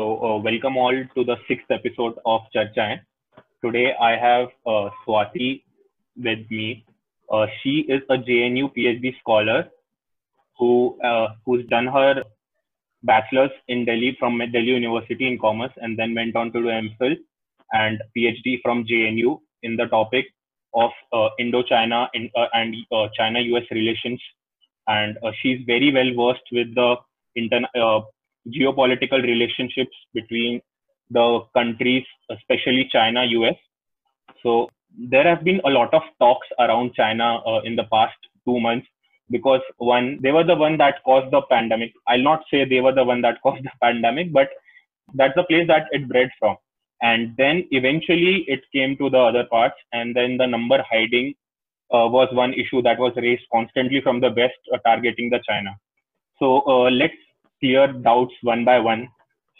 So, uh, welcome all to the sixth episode of Charchaen. Today, I have uh, Swati with me. Uh, she is a JNU PhD scholar who uh, who's done her bachelor's in Delhi from Delhi University in Commerce and then went on to do MPhil and PhD from JNU in the topic of uh, Indo-China in, uh, and China-US relations. And she's very well versed with the inter- geopolitical relationships between the countries, especially China, US. So there have been a lot of talks around China uh, in the past two months because one, they were the one that caused the pandemic. I'll not say they were the one that caused the pandemic, but that's the place that it bred from. And then eventually it came to the other parts, and then the number hiding uh, was one issue that was raised constantly from the West uh, targeting the China. So uh, let's clear doubts one by one.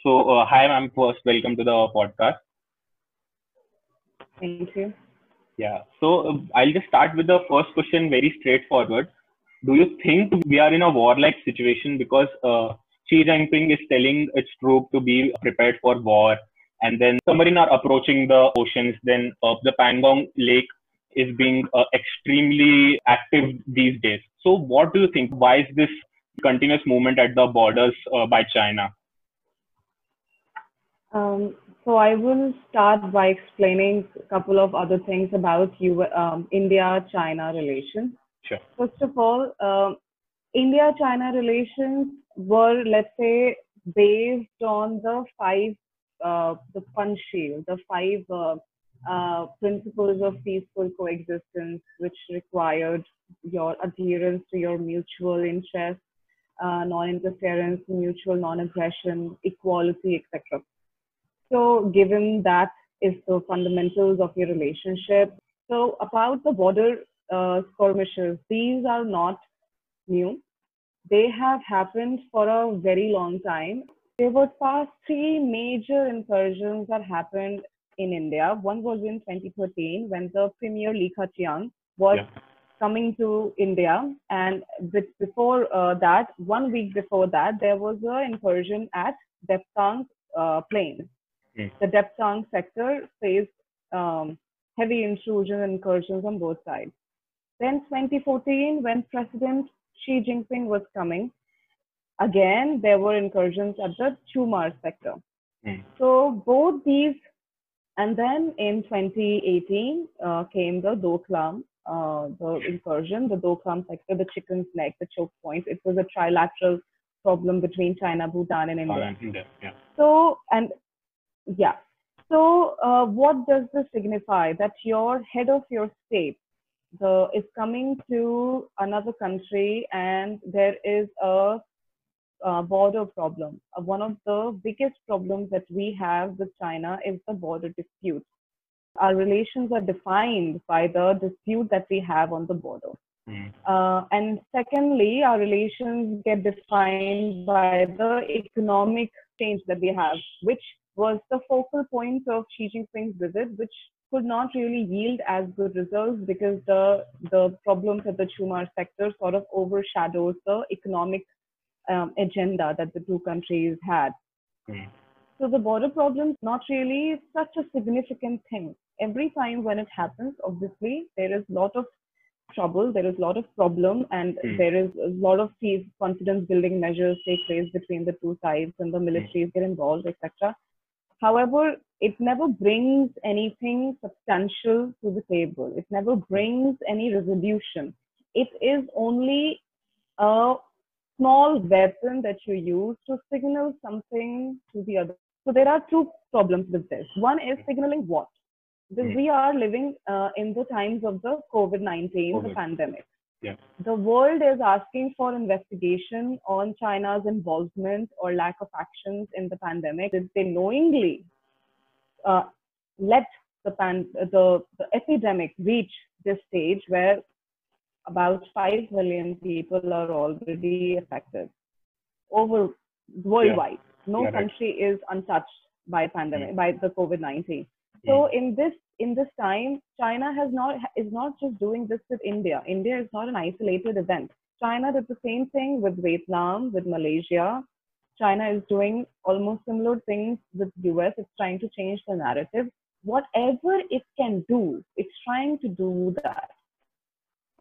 So, uh, hi, ma'am. First, welcome to the podcast. Thank you. Yeah. So, uh, I'll just start with the first question, very straightforward. Do you think we are in a war-like situation because uh, Xi Jinping is telling its troops to be prepared for war, and then submarines are approaching the oceans? Then uh, the Pangong Lake is being uh, extremely active these days. So, what do you think? Why is this continuous movement at the borders uh, by China? Um, so I will start by explaining a couple of other things about you, um, India-China relations. Sure. First of all, um, India-China relations were, let's say, based on the five, uh, the Panchsheel, the five uh, uh, principles of peaceful coexistence, which required your adherence to your mutual interests, uh, non-interference, mutual non-aggression, equality, etc. So, given that is the fundamentals of your relationship. So, about the border uh, skirmishes, these are not new. They have happened for a very long time. There were past three major incursions that happened in India. One was in 2013 when the Premier Li Keqiang was Yeah. Coming to India, and before uh, that, one week before that, there was an incursion at Depsang uh, Plain. Mm. The Depsang sector faced um, heavy intrusion and incursions on both sides. Then 2014, when President Xi Jinping was coming, again there were incursions at the Chumar sector. Mm. So both these, and then in 2018 uh, came the Doklam, uh, the incursion, the Doklam sector, the chicken's neck, the choke point. It was a trilateral problem between China, Bhutan, and India. India. Yeah. So, and yeah. So, uh, what does this signify? That your head of your state the, is coming to another country and there is a, uh border problem. Uh, one of the biggest problems that we have with China is the border dispute. Our relations are defined by the dispute that we have on the border. Mm. Uh, and secondly, our relations get defined by the economic change that we have, which was the focal point of Xi Jinping's visit, which could not really yield as good results because the the problems at the Chumar sector sort of overshadows the economic um, agenda that the two countries had. Mm. So the border problem is not really such a significant thing. Every time when it happens, obviously there is a lot of trouble, there is a lot of problem, and Hmm. there is a lot of peace, confidence building measures take place between the two sides, and the militaries get involved, etc. However, it never brings anything substantial to the table. It never brings any resolution. It is only a small weapon that you use to signal something to the other. So there are two problems with this. One is signaling what? Because Mm. we are living uh, in the times of the COVID-19, the pandemic. Yeah. The world is asking for investigation on China's involvement or lack of actions in the pandemic. Did they knowingly uh, let the, pan- the, the epidemic reach this stage where about 5 million people are already affected over worldwide. No Yeah, right. country is untouched by pandemic, by the COVID-19. Mm. So in this in this time, China has not is not just doing this with India. India is not an isolated event. China did the same thing with Vietnam, with Malaysia. China is doing almost similar things with US. It's trying to change the narrative. Whatever it can do, it's trying to do that.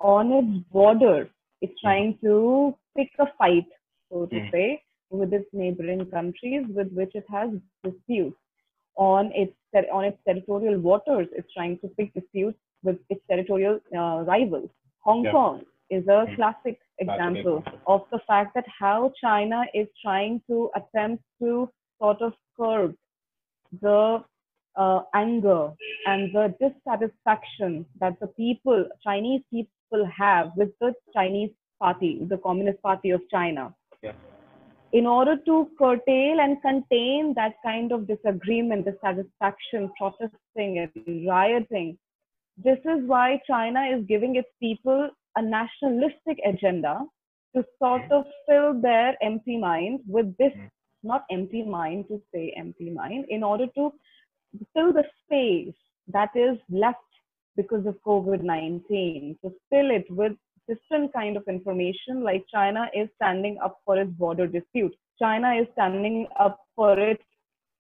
On its border, it's trying to pick a fight, so to Mm. say, with its neighboring countries with which it has disputes. On its on its territorial waters, it's trying to pick disputes with its territorial uh, rivals. Hong Yeah. Kong is a Mm. classic example example. of the fact that how China is trying to attempt to sort of curb the uh, anger and the dissatisfaction that the people, Chinese people have with the Chinese party, the Communist Party of China. Yeah. In order to curtail and contain that kind of disagreement, dissatisfaction, protesting, and rioting, this is why China is giving its people a nationalistic agenda to sort of fill their empty mind with this, Mm. not empty mind to say empty mind, in order to fill the space that is left because of COVID 19, to fill it with different kind of information like China is standing up for its border dispute. China is standing up for its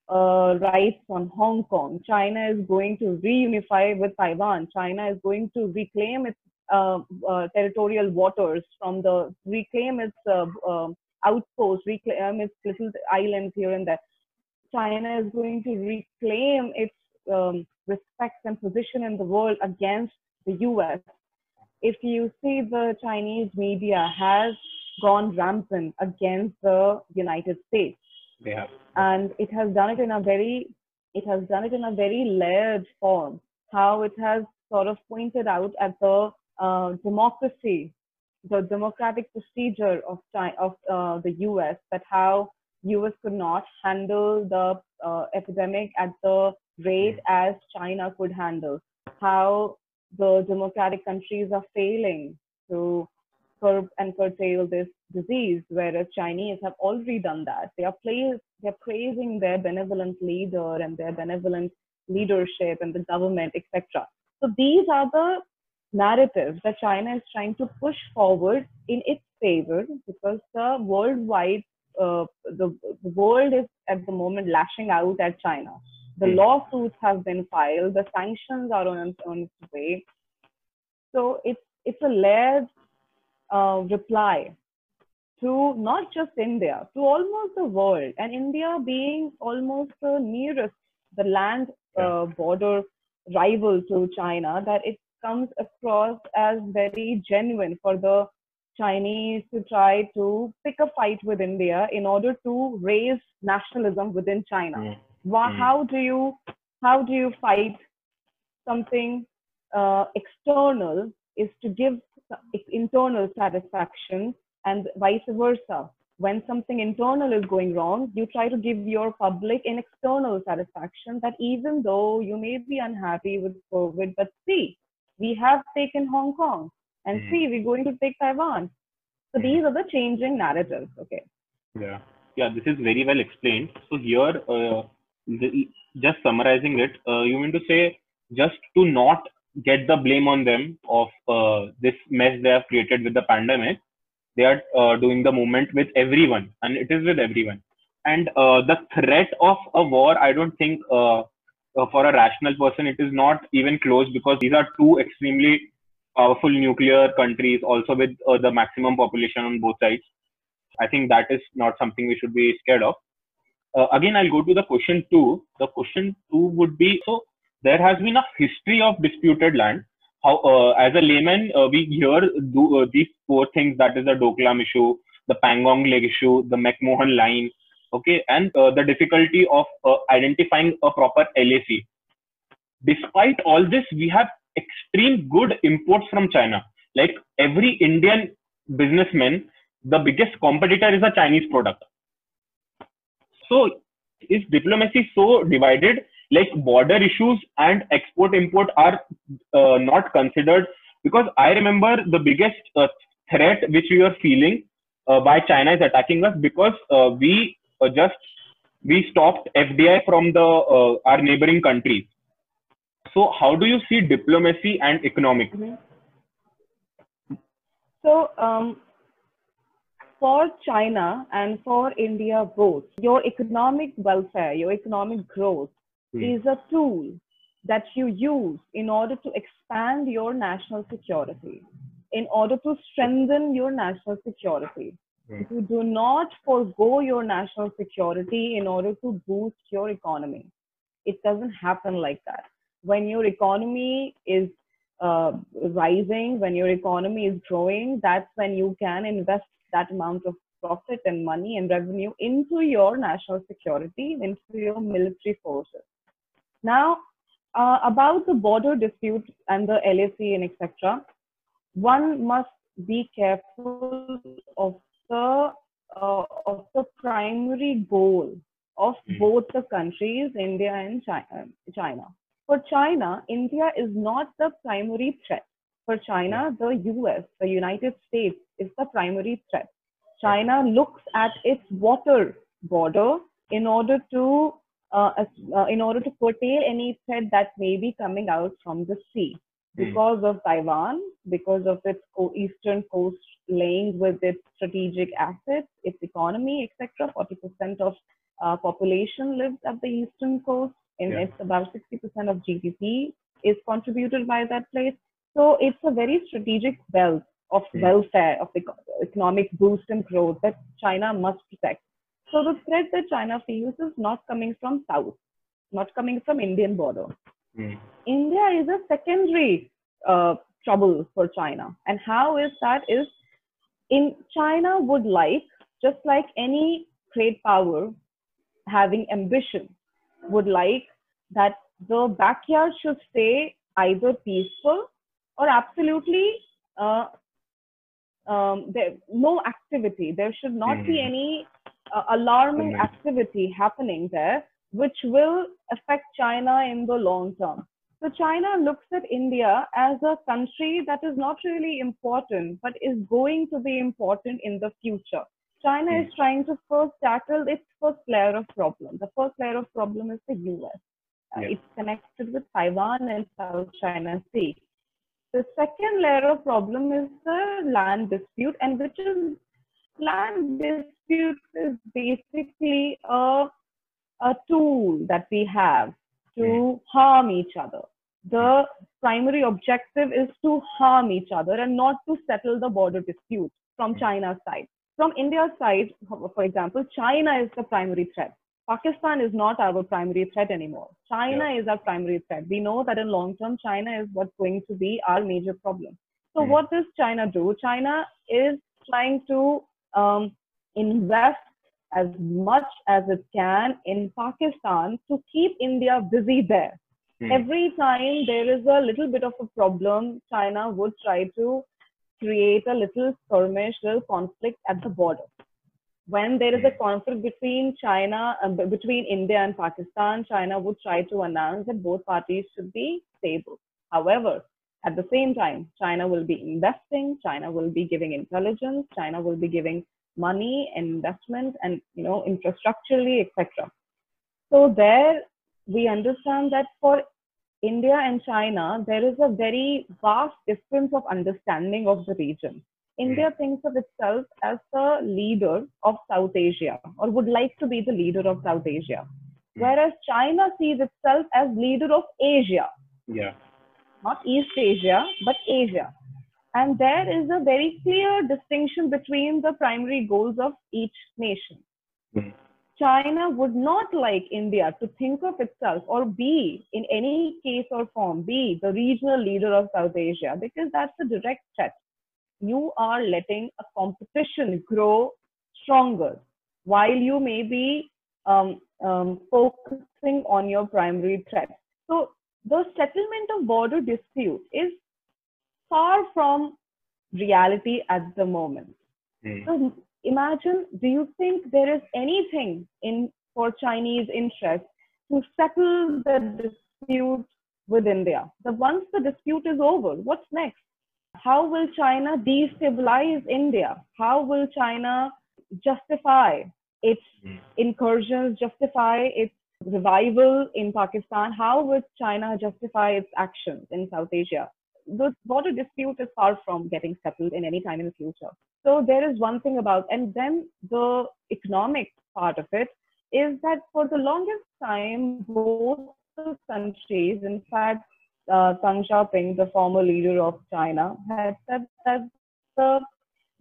uh, rights on Hong Kong. China is going to reunify with Taiwan. China is going to reclaim its uh, uh, territorial waters from the reclaim its uh, um outposts, reclaim its little islands here and there. China is going to reclaim its um, respect and position in the world against the US. If you see the Chinese media has gone rampant against the United States They have. and it has done it in a very it has done it in a very layered form how it has sort of pointed out at the uh, democracy the democratic procedure of China, of uh, the US that how US could not handle the uh, epidemic at the rate as China could handle how the democratic countries are failing to curb and curtail this disease, whereas Chinese have already done that. They are play, they're praising their benevolent leader and their benevolent leadership and the government, etc. So these are the narratives that China is trying to push forward in its favor because the worldwide, uh, the, the world is at the moment lashing out at China. The Hmm. lawsuits have been filed. The sanctions are on, on its way. So it's it's a layered uh, reply to not just India, to almost the world, and India being almost the nearest, the land uh, border rival to China, that it comes across as very genuine for the Chinese to try to pick a fight with India in order to raise nationalism within China. Mm. Wha- Mm. How do you how do you fight something uh, external is to give internal satisfaction and vice versa. When something internal is going wrong, you try to give your public an external satisfaction that even though you may be unhappy with COVID, but see, we have taken Hong Kong and Mhm. see, we're going to take Taiwan. So Mhm. these are the changing narratives. Okay. Yeah. Yeah, this is very well explained. So here, uh, the, just summarizing it, uh, you mean to say just to not get the blame on them of uh, this mess they have created with the pandemic, they are uh, doing the movement with everyone, and it is with everyone. And uh, the threat of a war, I don't think uh, uh, for a rational person it is not even close because these are two extremely powerful nuclear countries, also with the maximum population on both sides. I think that is not something we should be scared of. Uh, again, I'll go to the question two. The question two would be so there has been a history of disputed land. How, uh, as a layman, uh, we hear do, uh, these four things that is the Doklam issue, the Pangong Lake issue, the McMahon line, okay, and uh, the difficulty of uh, identifying a proper LAC. Despite all this, we have extreme good imports from China. Like every Indian businessman the biggest competitor is a Chinese product. So, is diplomacy so divided? Like border issues and export import are uh, not considered because I remember the biggest uh, threat which we were feeling uh, by China is attacking us because uh, we uh, just we stopped FDI from the uh, our neighboring countries. So, how do you see diplomacy and economics? Mhm. So, um, for China and for India both, your economic welfare, your economic growth Hmm. is a tool that you use in order to expand your national security, in order to strengthen your national security. Hmm. You do not forego your national security in order to boost your economy. It doesn't happen like that. When your economy is uh, rising, when your economy is growing, that's when you can invest that amount of profit and money and revenue into your national security, into your military forces. Now, uh, about the border dispute and the LAC and etc., one must be careful of the uh, of the primary goal of Hmm. both the countries, India and China. China. For China, India is not the primary threat. For China, the US, the United States, is the primary threat. China looks at its water border in order to uh, uh, in order to curtail any threat that may be coming out from the sea Hmm. because of Taiwan, because of its co- eastern coast laying with its strategic assets, its economy, etc. 40% of uh, population lives at the eastern coast, and Yeah. it's about 60% of GDP is contributed by that place. So it's a very strategic wealth of Hmm. welfare, of eco- economic boost and growth that China must protect. So the threat that China feels is not coming from south, not coming from Indian border. Hmm. India is a secondary uh, trouble for China. And how is that? Is in China would like, just like any great power having ambition, would like that the backyard should stay either peaceful or absolutely uh, um, there, no activity. There should not be Mhm. any uh, alarming Comment. activity happening there, which will affect China in the long term. So China looks at India as a country that is not really important, but is going to be important in the future. China is trying to first tackle its first layer of problem. The first layer of problem is the US. Uh. It's connected with Taiwan and South China Sea. The second layer of problem is the land dispute, and which is land dispute is basically a, a tool that we have to harm each other. The primary objective is to harm each other and not to settle the border dispute from Mm. China's side. From India's side, for example, China is the primary threat. Pakistan is not our primary threat anymore. China is our primary threat. We know that in long term, China is what's going to be our major problem. So, Mm. what does China do? China is trying to um, invest as much as it can in Pakistan to keep India busy there. Hmm. Every time there is a little bit of a problem, China would try to create a little skirmish, little conflict at the border. When there is a conflict between China, uh, between India and Pakistan, China would try to announce that both parties should be stable. However, at the same time, China will be investing, China will be giving intelligence, China will be giving money and investment and you know infrastructurally, etc. So there we understand that for India and China, there is a very vast difference of understanding of the region. India thinks of itself as the leader of South Asia or would like to be the leader of South Asia, whereas China sees itself as leader of Asia Yeah. not East Asia, but Asia. And there is a very clear distinction between the primary goals of each nation. Hmm. China would not like India to think of itself or be, in any case or form, be the regional leader of South Asia because that's a direct threat. You are letting a competition grow stronger while you may be um, um, focusing on your primary threat. So the settlement of border dispute is far from reality at the moment. Hmm. So imagine, do you think there is anything in for Chinese interest to settle the dispute with India? The once the dispute is over, what's next? How will China destabilize India? How will China justify its Hmm. incursions, justify its revival in Pakistan? How would China justify its actions in South Asia? the border dispute is far from getting settled in any time in the future. So there is one thing about, and then the economic part of it is that for the longest time, both the countries, in fact, uh, Deng Xiaoping, the former leader of China, had said that the,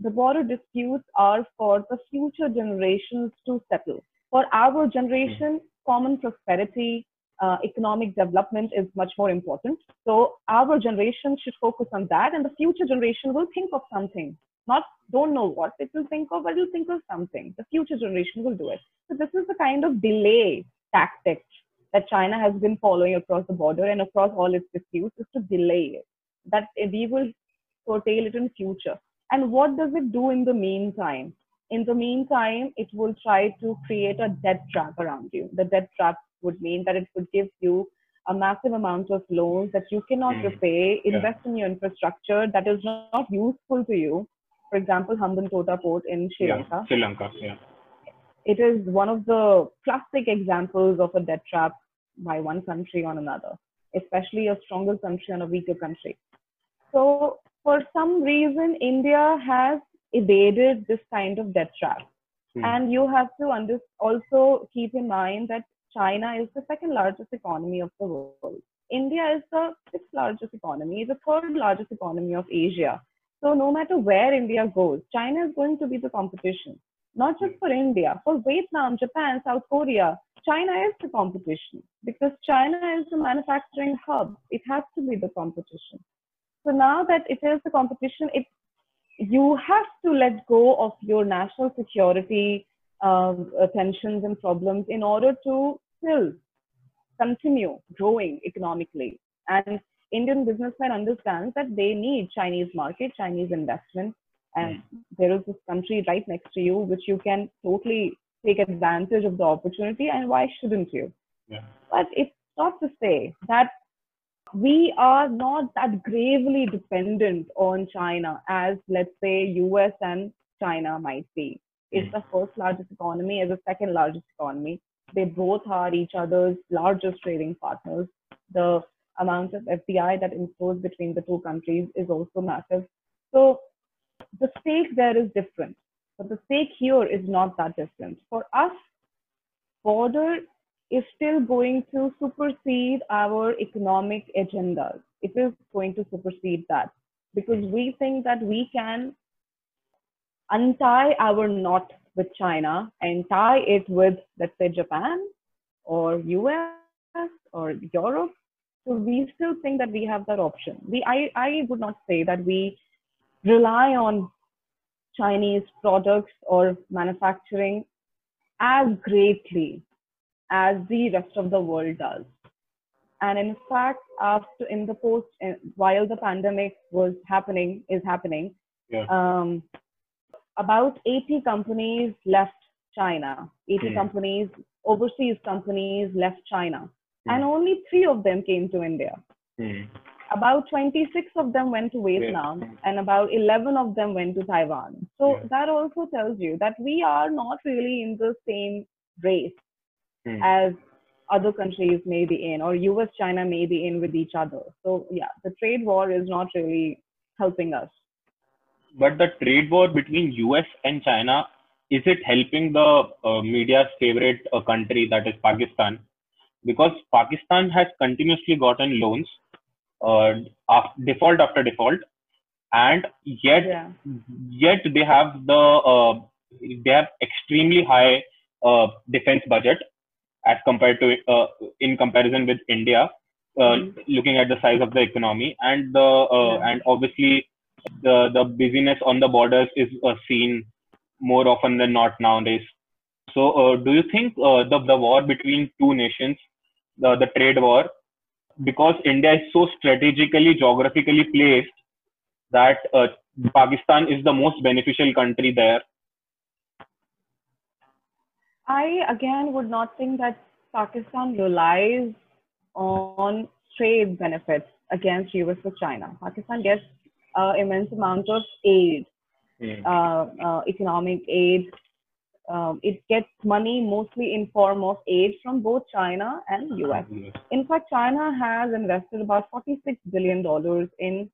the border disputes are for the future generations to settle. For our generation, common prosperity, uh, economic development is much more important. So our generation should focus on that, and the future generation will think of something. Not don't know what it will think of, but it will think of something. The future generation will do it. So this is the kind of delay tactic that China has been following across the border and across all its disputes is to delay it. That we will curtail it in future. And what does it do in the meantime? In the meantime, it will try to create a debt trap around you. The debt trap would mean that it would give you a massive amount of loans that you cannot mm. repay, invest yeah. in your infrastructure that is not useful to you. For example, Hambantota port in Sri yeah. Lanka. Sri Lanka, yeah. It is one of the classic examples of a debt trap by one country on another, especially a stronger country on a weaker country. So, for some reason, India has evaded this kind of debt trap. Hmm. And you have to under- also keep in mind that China is the second largest economy of the world. India is the sixth largest economy, the third largest economy of Asia. So no matter where India goes, China is going to be the competition. Not just for India, for Vietnam, Japan, South Korea, China is the competition because China is the manufacturing hub. It has to be the competition. So now that it is the competition, it you have to let go of your national security um, uh, tensions and problems in order to still continue growing economically. And Indian businessmen understand that they need Chinese market, Chinese investment, and mm. there is this country right next to you which you can totally take advantage of the opportunity. And why shouldn't you? Yeah. But it's not to say that we are not that gravely dependent on China as, let's say, US and China might be. It's hmm. the first largest economy, as the second largest economy. They both are each other's largest trading partners. The amount of FDI that inflows between the two countries is also massive. So the stake there is different, but the stake here is not that different. For us, border is still going to supersede our economic agendas. It is going to supersede that because we think that we can untie our knot with China and tie it with, let's say, Japan or US or Europe. So we still think that we have that option. We, I, I would not say that we rely on Chinese products or manufacturing as greatly as the rest of the world does. And in fact, after in the post, eh, while the pandemic was happening, is happening, yeah. um, about 80 companies left China. 80 mm. companies, overseas companies left China. Mm. And only three of them came to India. Mm. About 26 of them went to Vietnam yeah. and about 11 of them went to Taiwan. So yeah. that also tells you that we are not really in the same race hmm. as other countries may be in or US China may be in with each other. So yeah, the trade war is not really helping us but the trade war between US and China is it helping the uh, media's favorite uh, country that is Pakistan because Pakistan has continuously gotten loans uh, default after default and yet yeah. yet they have the uh, they have extremely high uh, defense budget as compared to uh, in comparison with India mm-hmm. looking at the size of the economy and the yeah. and obviously the the busyness on the borders is uh, seen more often than not nowadays. So, uh, do you think uh, the the war between two nations, the the trade war, because India is so strategically geographically placed that uh, Pakistan is the most beneficial country there? I again would not think that Pakistan relies on trade benefits against US or China. Pakistan gets uh, immense amount of aid, mm. uh, uh, economic aid. Um, it gets money mostly in form of aid from both China and US. In fact, China has invested about 46 billion dollars in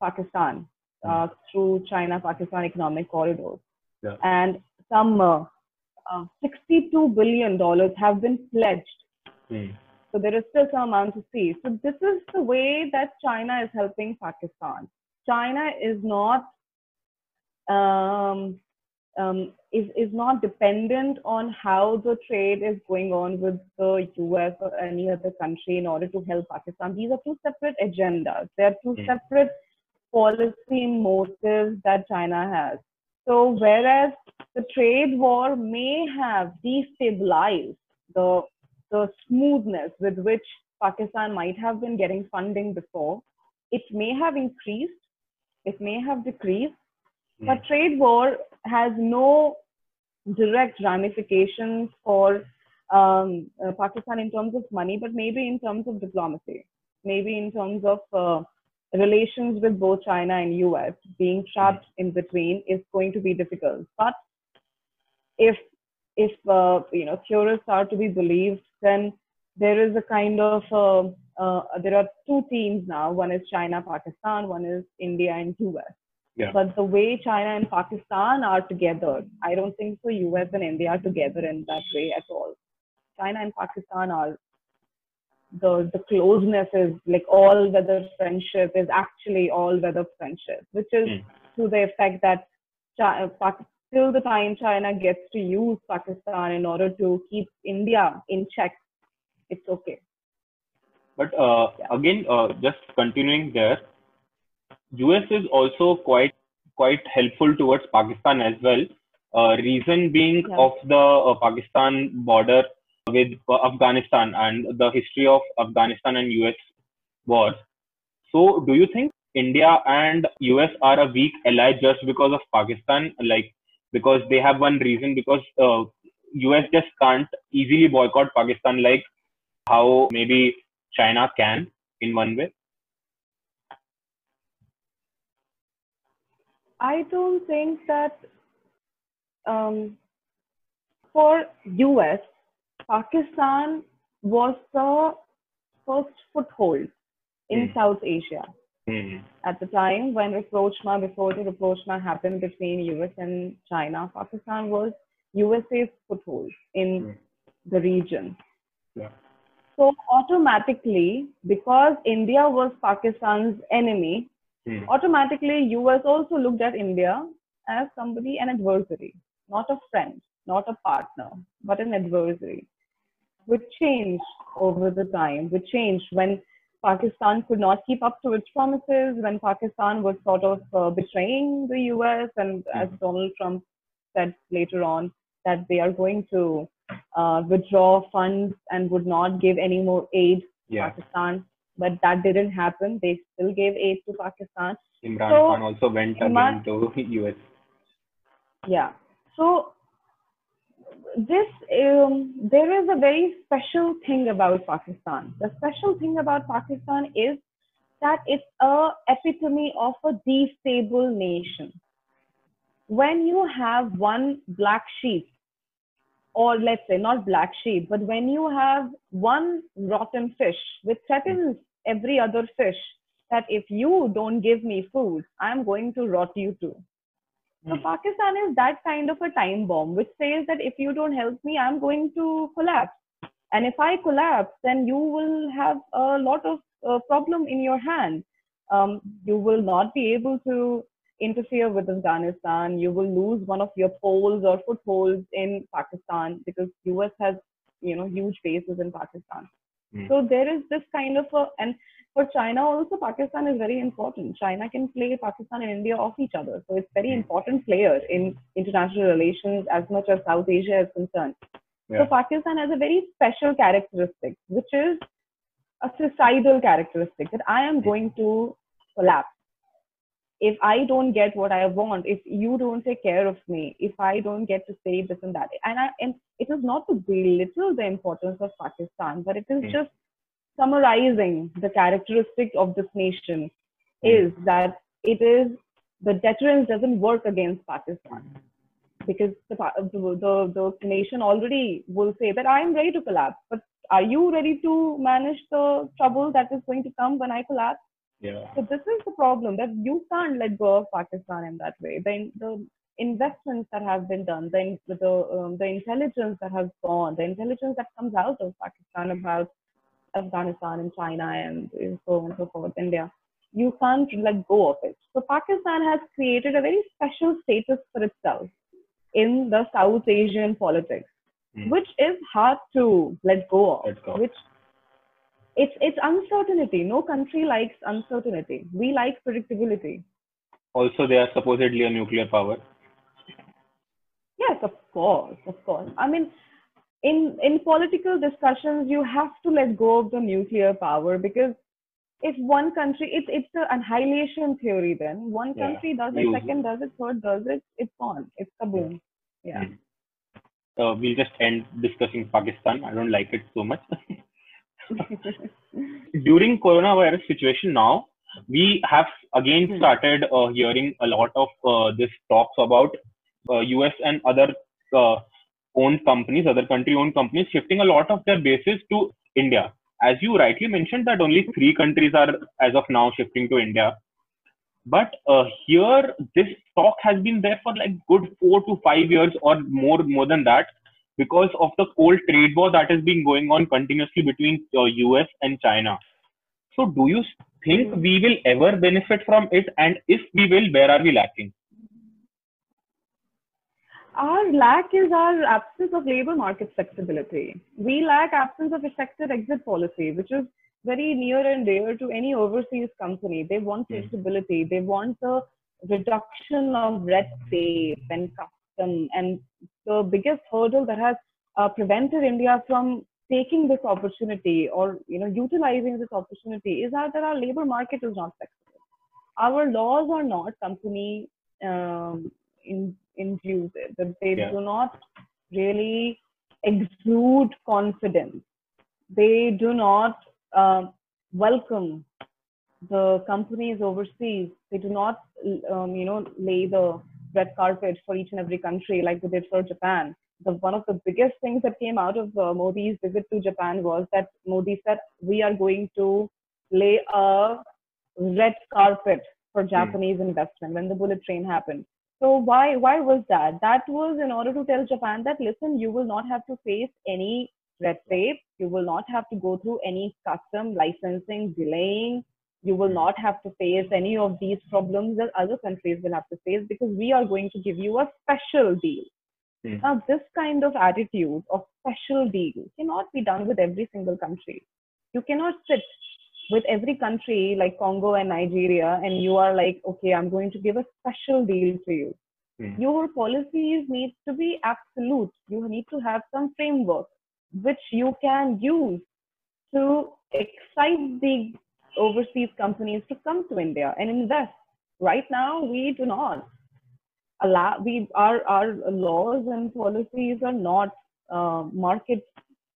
Pakistan uh, through China-Pakistan economic corridors. Yeah. And some uh, uh, 62 billion dollars have been pledged. Hmm. So there is still some amount to see. So this is the way that China is helping Pakistan. China is not um, um, is is not dependent on how the trade is going on with the US or any other country in order to help Pakistan. These are two separate agendas. They are two Hmm. separate policy motives that China has. So whereas the trade war may have destabilized the the smoothness with which Pakistan might have been getting funding before, it may have increased, it may have decreased. But trade war has no direct ramifications for um, uh, Pakistan in terms of money, but maybe in terms of diplomacy, maybe in terms of uh, relations with both China and US. Being trapped in between is going to be difficult. But if if uh, you know theorists are to be believed, then there is a kind of uh, uh, there are two teams now. One is China, Pakistan. One is India and US. Yeah. But the way China and Pakistan are together, I don't think so. US and India are together in that way at all. China and Pakistan are the the closeness is like all weather friendship is actually all weather friendship, which is Mm. to the effect that China, Pak- till the time China gets to use Pakistan in order to keep India in check, it's okay. But uh, Yeah. again, uh, just continuing there, US is also quite quite helpful towards Pakistan as well. Uh, reason being Yeah. of the uh, Pakistan border with uh, Afghanistan and the history of Afghanistan and US wars. So, do you think India and US are a weak ally just because of Pakistan? Like, because they have one reason because uh, US just can't easily boycott Pakistan like how maybe China can in one way. I don't think that um, for US, Pakistan was the first foothold in Hmm. South Asia. Hmm. At the time when rapprochement, before the rapprochement happened between US and China, Pakistan was USA's foothold in Hmm. the region. Yeah. So automatically, because India was Pakistan's enemy, Hmm. automatically US also looked at India as somebody, an adversary, not a friend, not a partner, but an adversary, which changed over the time, which changed when Pakistan could not keep up to its promises, when Pakistan was sort of uh, betraying the US, and as Donald Trump said later on, that they are going to uh, withdraw funds and would not give any more aid to Yeah. Pakistan. But that didn't happen. They still gave aid to Pakistan. Imran So, Khan also went Imran- again to the US. Yeah. So this um, there is a very special thing about Pakistan. The special thing about Pakistan is that it's a epitome of a destable nation. When you have one black sheep, or let's say not black sheep, but when you have one rotten fish which threatens every other fish, that if you don't give me food, I'm going to rot you too. So Hmm. Pakistan is that kind of a time bomb, which says that if you don't help me, I'm going to collapse. And if I collapse, then you will have a lot of uh, problem in your hand. Um, you will not be able to interfere with Afghanistan. You will lose one of your poles or footholds in Pakistan because US has, you know, huge bases in Pakistan. Hmm. So there is this kind of a, and for China also, Pakistan is very important. China can play Pakistan and India off each other. So it's very Hmm. important player in international relations as much as South Asia is concerned. Yeah. So Pakistan has a very special characteristic, which is a suicidal characteristic that I am going to collapse. If I don't get what I want, if you don't take care of me, if I don't get to say this and that, and I and it is not to belittle the importance of Pakistan, but it is Hmm. just summarizing the characteristic of this nation Hmm. is that it is the deterrence doesn't work against Pakistan because the, the, the, the nation already will say that I am ready to collapse. But are you ready to manage the trouble that is going to come when I collapse? Yeah. So this is the problem that you can't let go of Pakistan in that way. The, the investments that have been done, the the, um, the intelligence that has gone, the intelligence that comes out of Pakistan about Afghanistan and China and so on and so forth, India, you can't let go of it. So Pakistan has created a very special status for itself in the South Asian politics, Mm. which is hard to let go of. Let go. Which it's it's uncertainty. No country likes uncertainty. We like predictability. Also, they are supposedly a nuclear power. Yes, of course, of course. I mean, in in political discussions, you have to let go of the nuclear power because if one country, it's it's a annihilation theory. Then one Yeah, country does it, second does it, third does it, it's gone. It's kaboom. Yeah. Mm. Uh, we'll just end discussing Pakistan. I don't like it so much. During coronavirus situation now, we have again Hmm. started uh, hearing a lot of uh, this talks about uh, US and other uh, owned companies, other country owned companies shifting a lot of their bases to India. As you rightly mentioned, that only three countries are as of now shifting to India. But uh, here, this talk has been there for like good four to five years or more, more than that, because of the cold trade war that has been going on continuously between uh, US and China. So, do you think Mhm. we will ever benefit from it? And if we will, where are we lacking? Our lack is our absence of labor market flexibility. We lack absence of effective exit policy, which is very near and dear to any overseas company. They want Hmm. flexibility. They want the reduction of red tape and custom. And the biggest hurdle that has uh, prevented India from taking this opportunity or you know utilizing this opportunity is that, that our labor market is not flexible. Our laws are not company um, in, induced. That they Yeah. do not really exude confidence. They do not um, welcome the companies overseas. They do not, um, you know, lay the red carpet for each and every country like they did for Japan. The, one of the biggest things that came out of uh, Modi's visit to Japan was that Modi said, we are going to lay a red carpet for Japanese investment when the bullet train happened. So why why was that? That was in order to tell Japan that listen, you will not have to face any red tape. You will not have to go through any custom licensing delaying. You will not have to face any of these problems that other countries will have to face because we are going to give you a special deal. Hmm. Now, this kind of attitude of special deal cannot be done with every single country. You cannot sit with every country like Congo and Nigeria and you are like, okay, I'm going to give a special deal to you. Hmm. Your policies need to be absolute. You need to have some framework which you can use to excite the overseas companies to come to India and invest. Right now, we do not allow we our our laws and policies are not uh, market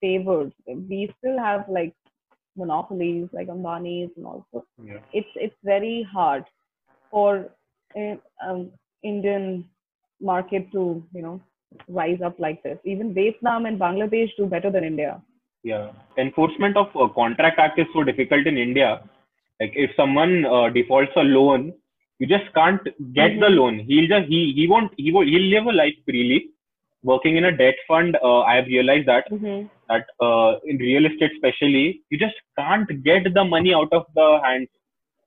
favored. We still have like monopolies like Ambani's and also Yeah. it's it's very hard for uh, um, Indian market to you know rise up like this. Even Vietnam and Bangladesh do better than India. Yeah. Enforcement of uh, Contract Act is so difficult in India. Like if someone uh, defaults a loan, you just can't get the Mhm. loan. He'll just he he won't he will he'll live a life freely. Working in a debt fund, uh, I have realized that Mm-hmm. that uh, in real estate especially, you just can't get the money out of the hands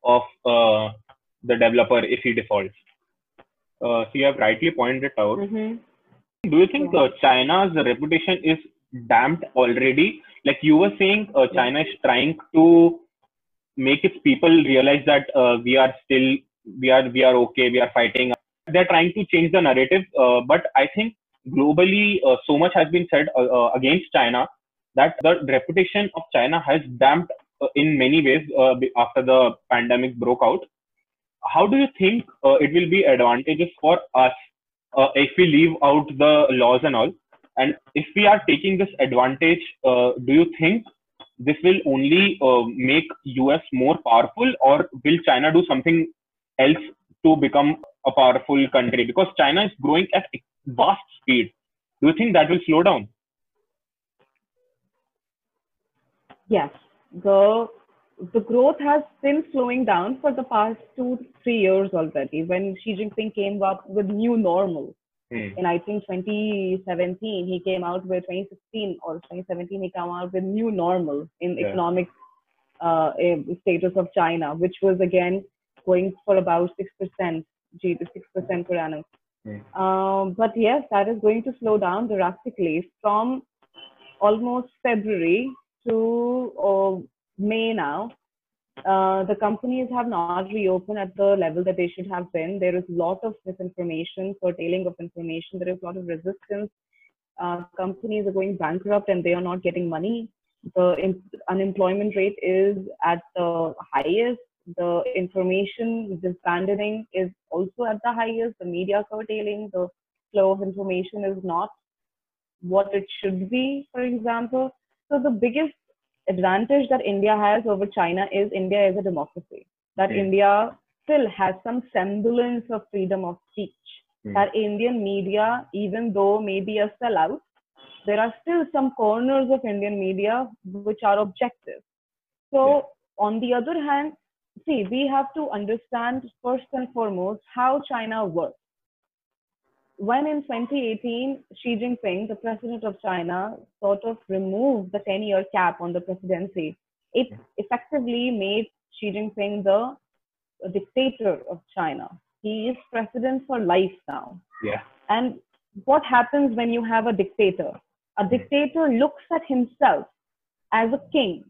of uh, the developer if he defaults. Uh, so you have rightly pointed out. Mm-hmm. Do you think uh, China's reputation is damped already? Like you were saying, uh, China is trying to make its people realize that uh, we are still we are we are okay, we are fighting. They're trying to change the narrative, uh, but I think globally uh, so much has been said uh, uh, against China that the reputation of China has damped uh, in many ways uh, after the pandemic broke out. How do you think uh, it will be advantageous for us uh, if we leave out the laws and all? And if we are taking this advantage, uh, do you think this will only uh, make US more powerful, or will China do something else to become a powerful country? Because China is growing at vast speed. Do you think that will slow down? Yes, the the growth has been slowing down for the past two, three years already. When Xi Jinping came up with new normal Hmm. in I think 2017, he came out with 2016 or 2017, he came out with new normal in Yeah. economic uh, eh, status of China, which was again going for about 6% G to 6% per annum. Hmm. Um, but yes, that is going to slow down drastically from almost February to uh, May now. Uh, the companies have not reopened at the level that they should have been. There is a lot of misinformation, curtailing of information. There is a lot of resistance. Uh, companies are going bankrupt and they are not getting money. The unemployment rate is at the highest. The information disbanding is also at the highest. The media curtailing, the flow of information is not what it should be, for example. So the biggest advantage that India has over China is India is a democracy. That Mm. India still has some semblance of freedom of speech. Mm. That Indian media, even though maybe a sellout, there are still some corners of Indian media which are objective. So on the other hand, see, we have to understand first and foremost how China works when in 2018, Xi Jinping, the president of China, sort of removed the 10 year cap on the presidency, it effectively made Xi Jinping the uh, dictator of China. He is president for life now. Yeah. And what happens when you have a dictator? A hmm. dictator looks at himself as a king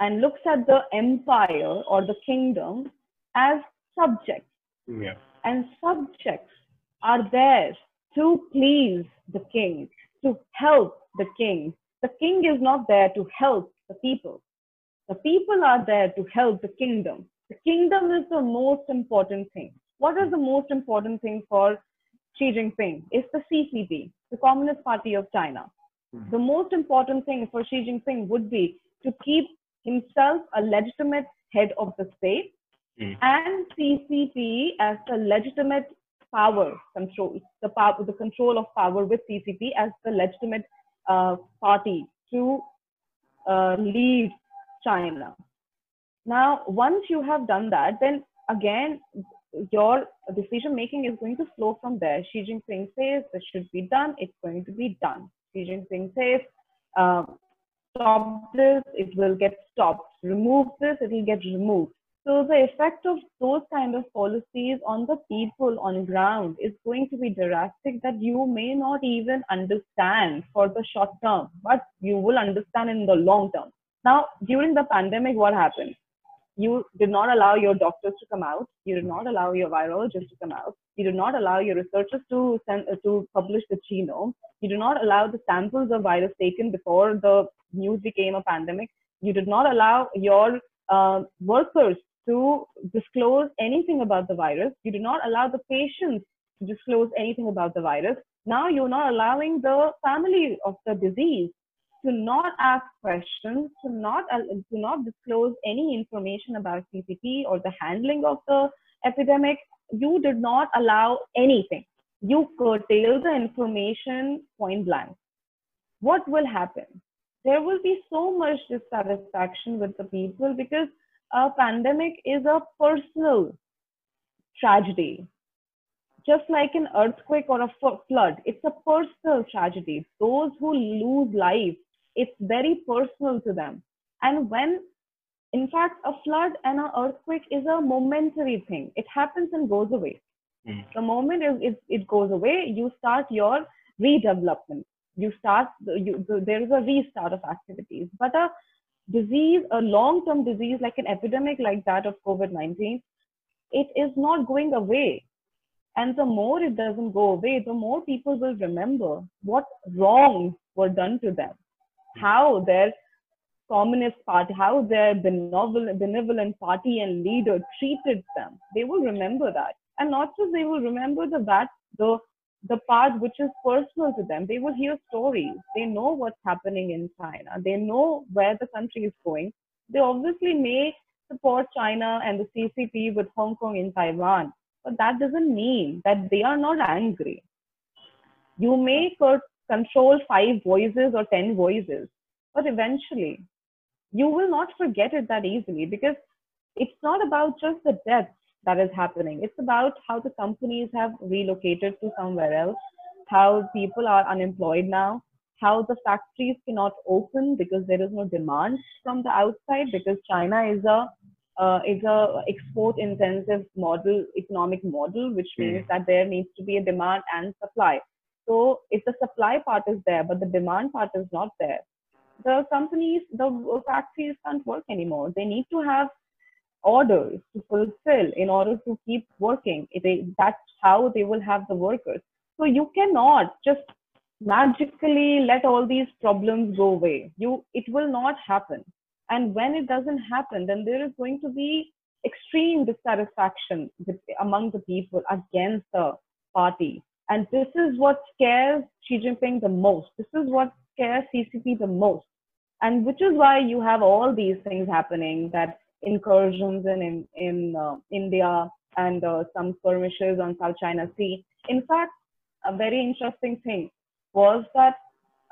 and looks at the empire or the kingdom as subjects Yeah. and subjects are there to please the king, to help the king. The king is not there to help the people. The people are there to help the kingdom. The kingdom is the most important thing. What is the most important thing for Xi Jinping? It's the CCP, the Communist Party of China. Hmm. The most important thing for Xi Jinping would be to keep himself a legitimate head of the state Hmm. and CCP as the legitimate power control, the power, the control of power with CCP as the legitimate uh, party to uh, lead China. Now, once you have done that, then again, your decision making is going to flow from there. Xi Jinping says this should be done, it's going to be done. Xi Jinping says, uh, stop this, it will get stopped. Remove this, it will get removed. So the effect of those kind of policies on the people on ground is going to be drastic that you may not even understand for the short term, but you will understand in the long term. Now, during the pandemic, what happened? You did not allow your doctors to come out. You did not allow your virologists to come out. You did not allow your researchers to send, uh, to publish the genome. You did not allow the samples of virus taken before the news became a pandemic. You did not allow your uh, workers to disclose anything about the virus. You do not allow the patients to disclose anything about the virus. Now you're not allowing the family of the disease to not ask questions, to not uh, to not disclose any information about CCP or the handling of the epidemic. You did not allow anything. You curtail the information point blank. What will happen? There will be so much dissatisfaction with the people because a pandemic is a personal tragedy. Just like an earthquake or a flood, it's a personal tragedy. Those who lose life, it's very personal to them. And when, in fact, a flood and an earthquake is a momentary thing, it happens and goes away. Mm. The moment it, it, it goes away, you start your redevelopment. You start, you, there is a restart of activities. But a disease, a long term disease like an epidemic like that of COVID 19, it is not going away. And the more it doesn't go away, the more people will remember what wrongs were done to them, how their communist party, how their benevolent, benevolent party and leader treated them. They will remember that. And not just they will remember the that the the part which is personal to them. They will hear stories. They know what's happening in China. They know where the country is going. They obviously may support China and the CCP with Hong Kong and Taiwan, but that doesn't mean that they are not angry. You may control five voices or ten voices, but eventually you will not forget it that easily because it's not about just the deaths that is happening. It's about how the companies have relocated to somewhere else, how people are unemployed now, how the factories cannot open because there is no demand from the outside because China is a uh, is a export intensive model economic model which Hmm. means that there needs to be a demand and supply so if the supply part is there but the demand part is not there the companies the factories can't work anymore they need to have orders to fulfill in order to keep working they, that's how they will have the workers so you cannot just magically let all these problems go away you it will not happen and when it doesn't happen, then there is going to be extreme dissatisfaction with, among the people against the party. And this is what scares Xi Jinping the most. This is what scares CCP the most. And which is why you have all these things happening that incursions in, in, in uh, India and uh, some skirmishes on South China Sea. In fact, a very interesting thing was that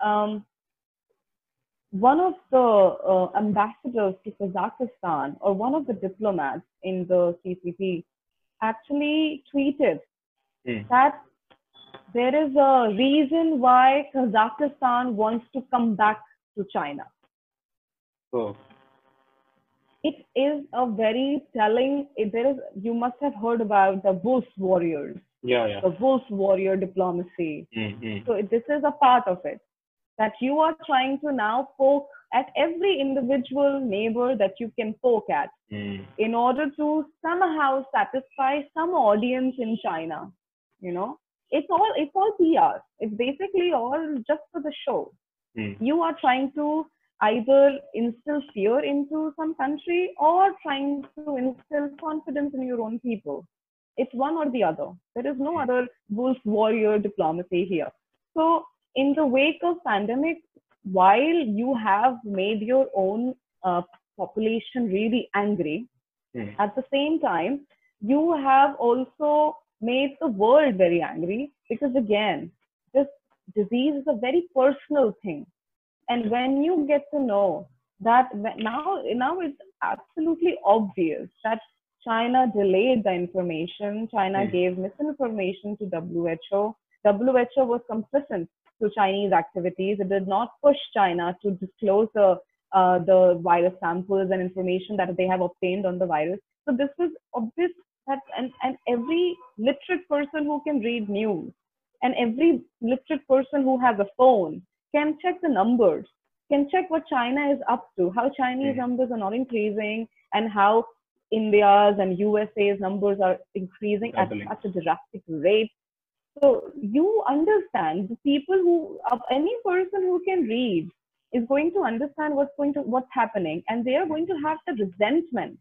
um, one of the uh, ambassadors to Kazakhstan or one of the diplomats in the CCP actually tweeted Hmm. that there is a reason why Kazakhstan wants to come back to China. Oh. It is a very telling. It, there is you must have heard about the Wolf warriors, Yeah, yeah. the Wolf warrior diplomacy. Mm-hmm. So this is a part of it that you are trying to now poke at every individual neighbor that you can poke at Mm. in order to somehow satisfy some audience in China. You know, it's all it's all PR. It's basically all just for the show. Mm. You are trying to either instill fear into some country or trying to instill confidence in your own people. It's one or the other. There is no other wolf warrior diplomacy here. So in the wake of pandemic, while you have made your own uh, population really angry, Mm. at the same time, you have also made the world very angry because again, this disease is a very personal thing. And when you get to know that now, now it's absolutely obvious that China delayed the information, China Hmm. gave misinformation to WHO. WHO was complicit to Chinese activities. It did not push China to disclose the uh, the virus samples and information that they have obtained on the virus. So this was obvious that and, and every literate person who can read news and every literate person who has a phone can check the numbers, can check what China is up to, how Chinese Mm. numbers are not increasing, and how India's and USA's numbers are increasing at such a drastic rate. So you understand the people who, of any person who can read, is going to understand what's going to what's happening, and they are going to have the resentment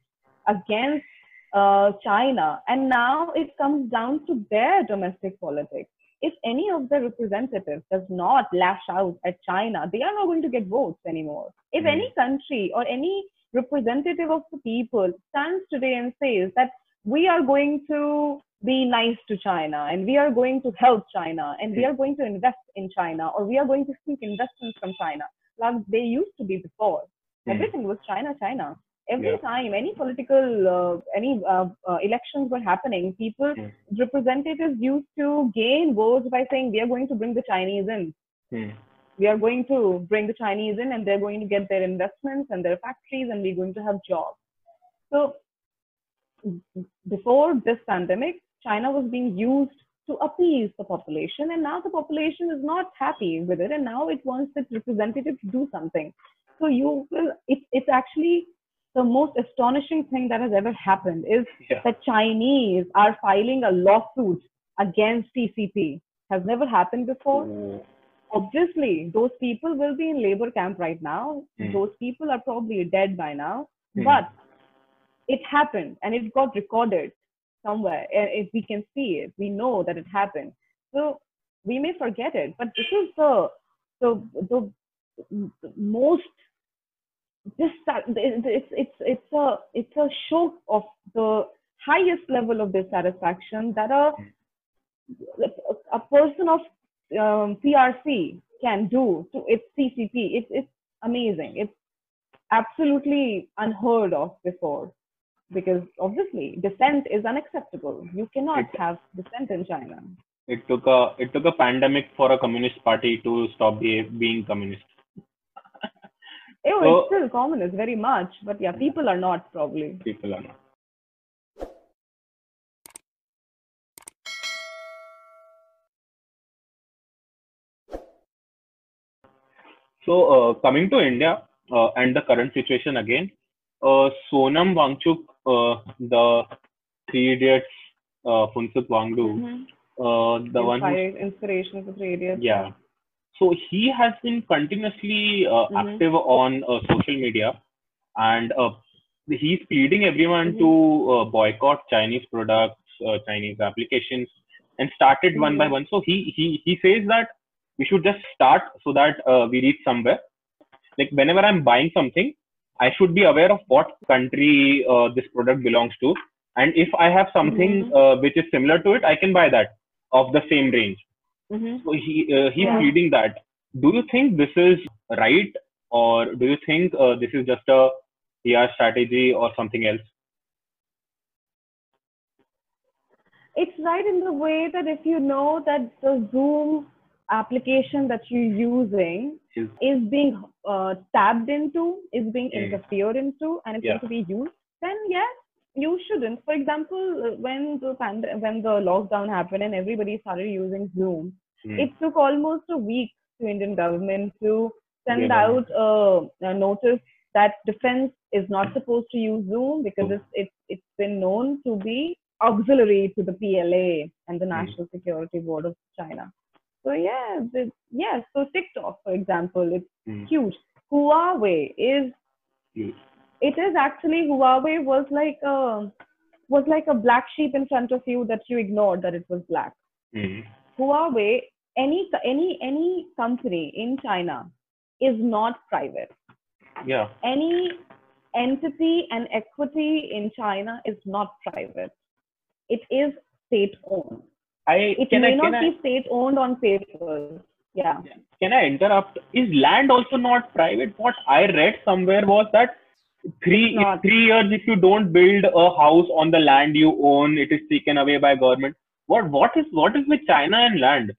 against uh, China. And now it comes down to their domestic politics. If any of the representatives does not lash out at China, they are not going to get votes anymore. If Hmm. any country or any representative of the people stands today and says that we are going to be nice to China and we are going to help China and we Hmm. are going to invest in China or we are going to seek investments from China, like they used to be before. Hmm. Everything was China, China. Every Yeah. time any political, uh, any uh, uh, elections were happening, people, Hmm. representatives used to gain votes by saying we are going to bring the Chinese in Mm. we are going to bring the Chinese in and they're going to get their investments and their factories and we're going to have jobs. So before this pandemic, China was being used to appease the population and now the population is not happy with it and now it wants its representative to do something. So you will, it, it's actually the most astonishing thing that has ever happened is Yeah. that Chinese are filing a lawsuit against CCP. Has never happened before Oh. obviously those people will be in labor camp right now Hmm. those people are probably dead by now Hmm. but it happened and it got recorded somewhere and if we can see it we know that it happened so we may forget it but this is the the the most this it's it's it's a it's a show of the highest level of dissatisfaction that a a person of um, PRC can do to its CCP. It's it's amazing. It's absolutely unheard of before because obviously dissent is unacceptable. You cannot It- have dissent in China. It took a it took a pandemic for a communist party to stop be, being communist. Oh, So- it's still communist very much, but yeah, people are not probably. People are not. So uh, coming to India uh, and the current situation again, uh, Sonam Wangchuk, uh, the Three Idiots, uh, Phunsukh Wangdu, Mhm. uh, the one who inspiration for three idiots. yeah so he has been continuously uh, Mhm. active on uh, social media and uh, he's pleading everyone Mhm. to uh, boycott chinese products uh, chinese applications and started one by Mhm. one so he he he says that we should just start so that uh, we reach somewhere like whenever i'm buying something i should be aware of what country uh, this product belongs to and if i have something Mhm. uh, which is similar to it i can buy that of the same range Mhm. so he uh, he's Yeah. reading that. Do you think this is right, or do you think uh, this is just a PR strategy or something else? It's right in the way that if you know that the Zoom application that you're using Is is being uh, tapped into, is being Mm. interfered into, and it's Yeah. going to be used, then yes, you shouldn't. For example, uh, when the pand- when the lockdown happened and everybody started using Zoom, Hmm. it took almost a week to Indian government to send Yeah. out a, a notice that defense is not supposed to use Zoom because Oh. it's, it's it's been known to be auxiliary to the PLA and the Hmm. National Security Board of China. So yeah, the, yes. So TikTok, for example, it's Hmm. huge. Huawei is Huge. It is actually Huawei was like a was like a black sheep in front of you that you ignored that it was black. Hmm. Huawei, any any any company in China is not private. Yeah. Any entity and equity in China is not private. It is state owned. I It can may I not can I be state owned on paper. Yeah. can I interrupt? Is land also not private? What I read somewhere was that three three years if you don't build a house on the land you own, it is taken away by government. What what is what is with China and land?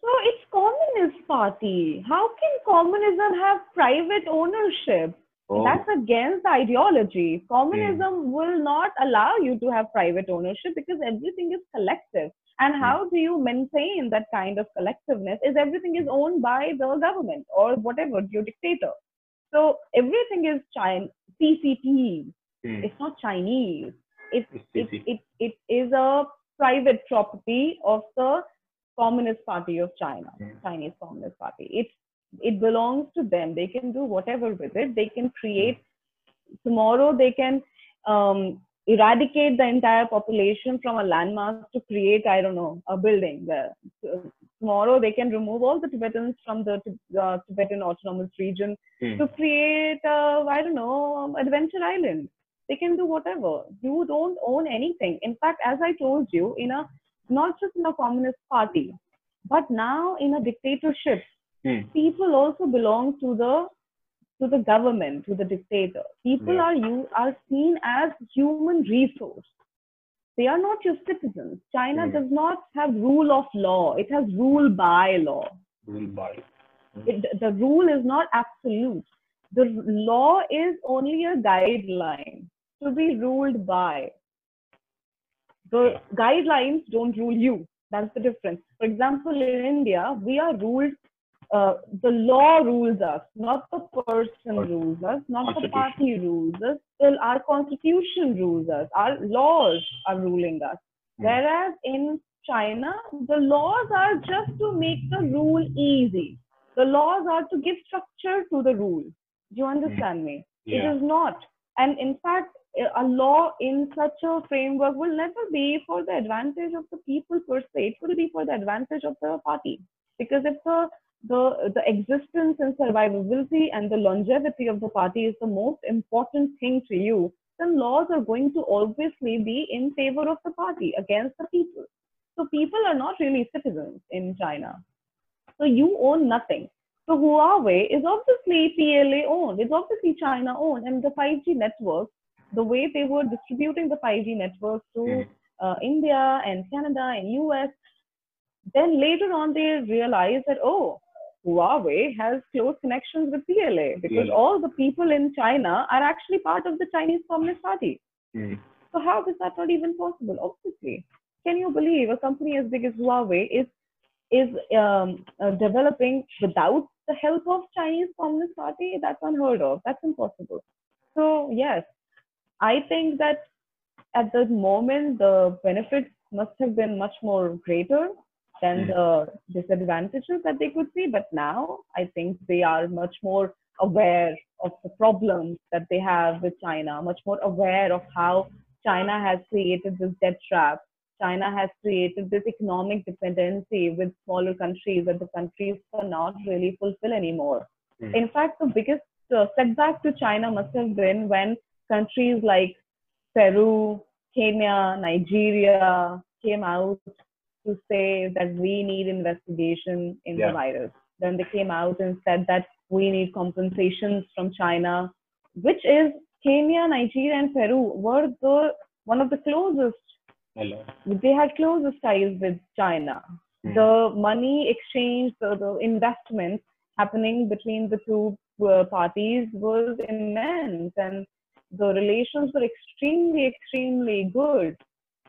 So it's Communist Party. How can communism have private ownership? Oh. That's against the ideology. Communism hmm. will not allow you to have private ownership because everything is collective. And hmm. how do you maintain that kind of collectiveness? Is everything is owned by the government or whatever, your dictator. So everything is China, CCP. Hmm. It's not Chinese. It's, It's it, it, it is a private property of the Communist Party of China, Hmm. Chinese Communist Party. It's it belongs to them. They can do whatever with it. They can create tomorrow. They can um, eradicate the entire population from a landmass to create I don't know a building there. So, tomorrow they can remove all the Tibetans from the uh, Tibetan Autonomous Region Hmm. to create uh, I don't know adventure island. They can do whatever. You don't own anything. In fact, as I told you, in a not just in a communist party, but now in a dictatorship, Hmm. people also belong to the to the government, to the dictator. People Yeah. are you are seen as human resource. They are not your citizens. China Hmm. does not have rule of law. It has rule by law. Rule by. It, the rule is not absolute. The law is only a guideline to be ruled by. The guidelines don't rule you. That's the difference. For example, in India, we are ruled, uh, the law rules us, not the person rules us, not the party rules us. Still, our constitution rules us. Our laws are ruling us. Hmm. Whereas in China, the laws are just to make the rule easy. The laws are to give structure to the rule. Do you understand me? Yeah. It is not. And in fact, a- a law in such a framework will never be for the advantage of the people per se. It will be for the advantage of the party. Because if the the, the existence and survivability and the longevity of the party is the most important thing to you, then laws are going to obviously be in favor of the party against the people. So people are not really citizens in China. So you own nothing. So Huawei is obviously PLA owned. It's obviously China owned, and the 5G network, the way they were distributing the 5G network to Mm. uh, India and Canada and US, then later on they realized that oh, Huawei has close connections with PLA because PLA. all the people in China are actually part of the Chinese Communist Party. Hmm. So how is that not even possible? Obviously, can you believe a company as big as Huawei is is um, uh, developing without the help of Chinese Communist Party? That's unheard of. That's impossible. So yes, I think that at the moment the benefits must have been much more greater than Mm. the disadvantages that they could see. But now I think they are much more aware of the problems that they have with China, much more aware of how China has created this debt trap. China has created this economic dependency with smaller countries that the countries cannot really fulfill anymore. Mm. In fact, the biggest uh, setback to China must have been when countries like Peru, Kenya, Nigeria came out to say that we need investigation in Yeah. the virus. Then they came out and said that we need compensations from China, which is Kenya, Nigeria, and Peru were the one of the closest. Hello. They had closest ties with China. Hmm. The money exchange, the, the investment happening between the two uh, parties was immense, and the relations were extremely, extremely good.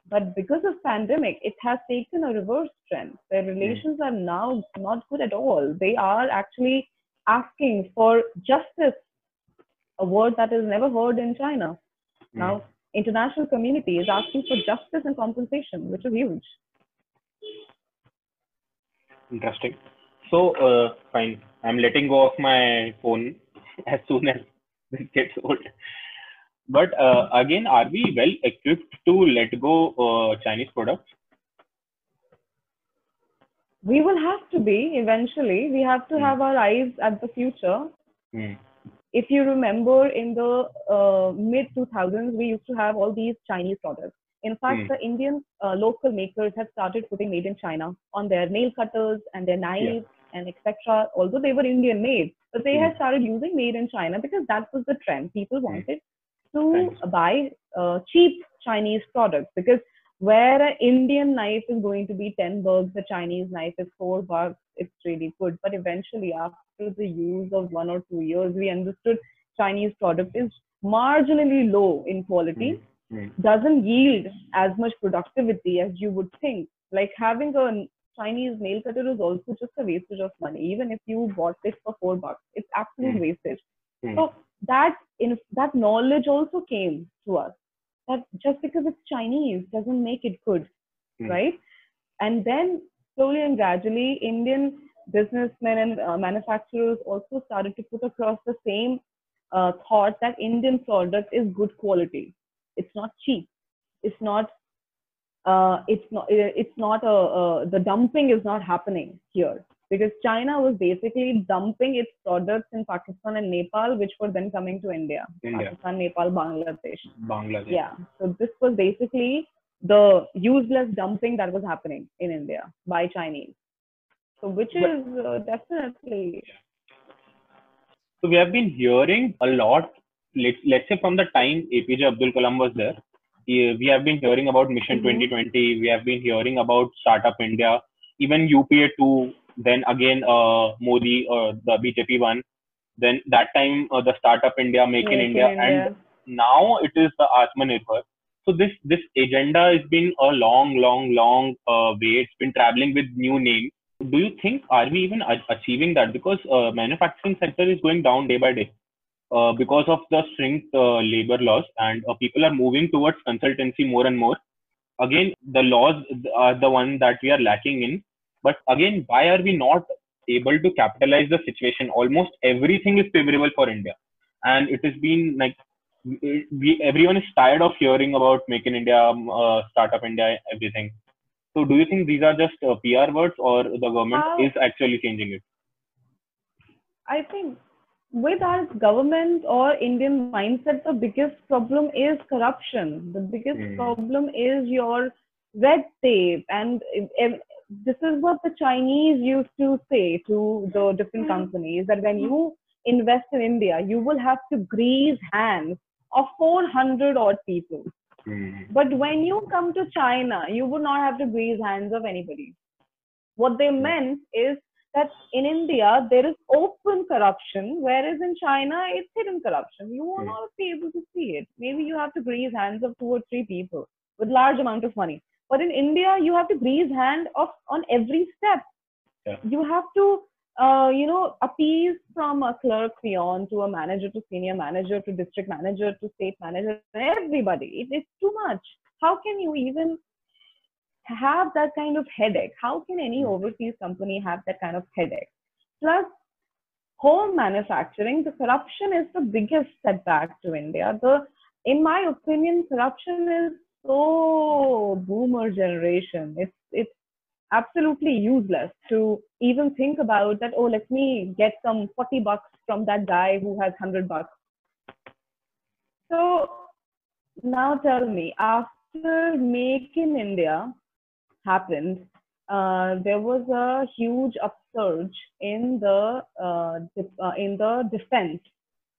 But because of pandemic, it has taken a reverse trend. Their relations are now not good at all. They are actually asking for justice, a word that is never heard in China. Hmm. Now, international community is asking for justice and compensation, which is huge. Interesting. So, uh, fine. I'm letting go of my phone as soon as this gets old. But uh, again, are we well equipped to let go uh, Chinese products? We will have to be eventually. We have to Hmm. have our eyes at the future. Hmm. If you remember, in the uh, mid 2000s, we used to have all these Chinese products. In fact, Hmm. the Indian uh, local makers have started putting made in China on their nail cutters and their knives and etc. Although they were Indian made, but they Hmm. had started using made in China because that was the trend. People wanted to Thanks. buy uh, cheap Chinese products because where an Indian knife is going to be 10 bucks, the Chinese knife is 4 bucks, it's really good. But eventually, after the use of one or two years, we understood Chinese product is marginally low in quality, Hmm. doesn't yield as much productivity as you would think. Like having a Chinese nail cutter is also just a wastage of money, even if you bought it for 4 bucks. It's absolute Hmm. wastage. Hmm. So that in that knowledge also came to us that just because it's Chinese doesn't make it good, Hmm. right? And then slowly and gradually, Indian businessmen and uh, manufacturers also started to put across the same uh, thought that Indian product is good quality. It's not cheap. It's not. Uh, it's not. It's not a. Uh, the dumping is not happening here because China was basically dumping its products in Pakistan and Nepal, which were then coming to India. India. Pakistan, Nepal, Bangladesh. Bangladesh. Yeah. So this was basically the useless dumping that was happening in India by Chinese. So which is uh, definitely So we have been hearing a lot. Let's let's say from the time APJ Abdul Kalam was there, we have been hearing about Mission Mhm. 2020. We have been hearing about Startup India, even UPA two. Then again, uh, Modi, uh, the BJP one. Then that time, uh, the Startup India, Make, in India, and now it is the Atmanirbhar. So this this agenda has been a long, long, long uh, way. It's been traveling with new names. Do you think are we even achieving that? Because uh, manufacturing sector is going down day by day uh, because of the strict uh, labor laws, and uh, people are moving towards consultancy more and more. Again, the laws are the one that we are lacking in. But again, why are we not able to capitalize the situation? Almost everything is favorable for India, and it has been like we, everyone is tired of hearing about make in india um, uh, startup india everything so do you think these are just uh, pr words or the government is actually changing it I think with our government or Indian mindset, the biggest problem is corruption. The biggest Hmm. problem is your red tape, and this is what the Chinese used to say to the different companies that when you invest in India, you will have to grease hands of 400 odd people. Mm. But when you come to China, you would not have to grease hands of anybody. What they meant is that in India there is open corruption, whereas in China it's hidden corruption. You will Hmm. not be able to see it. Maybe you have to grease hands of two or three people with large amount of money. But in India, you have to grease hand of on every step. Yeah. You have to, uh, you know, appease from a clerk peon to a manager to senior manager to district manager to state manager, everybody. It's too much. How can you even have that kind of headache? How can any Mm. overseas company have that kind of headache? Plus, home manufacturing, the corruption is the biggest setback to India. The, in my opinion, corruption is so boomer generation. It's it's absolutely useless to even think about that. Oh, let me get some forty bucks from that guy who has hundred bucks. So now tell me, after Make in India happened, uh, there was a huge upsurge in the uh, uh, in the defense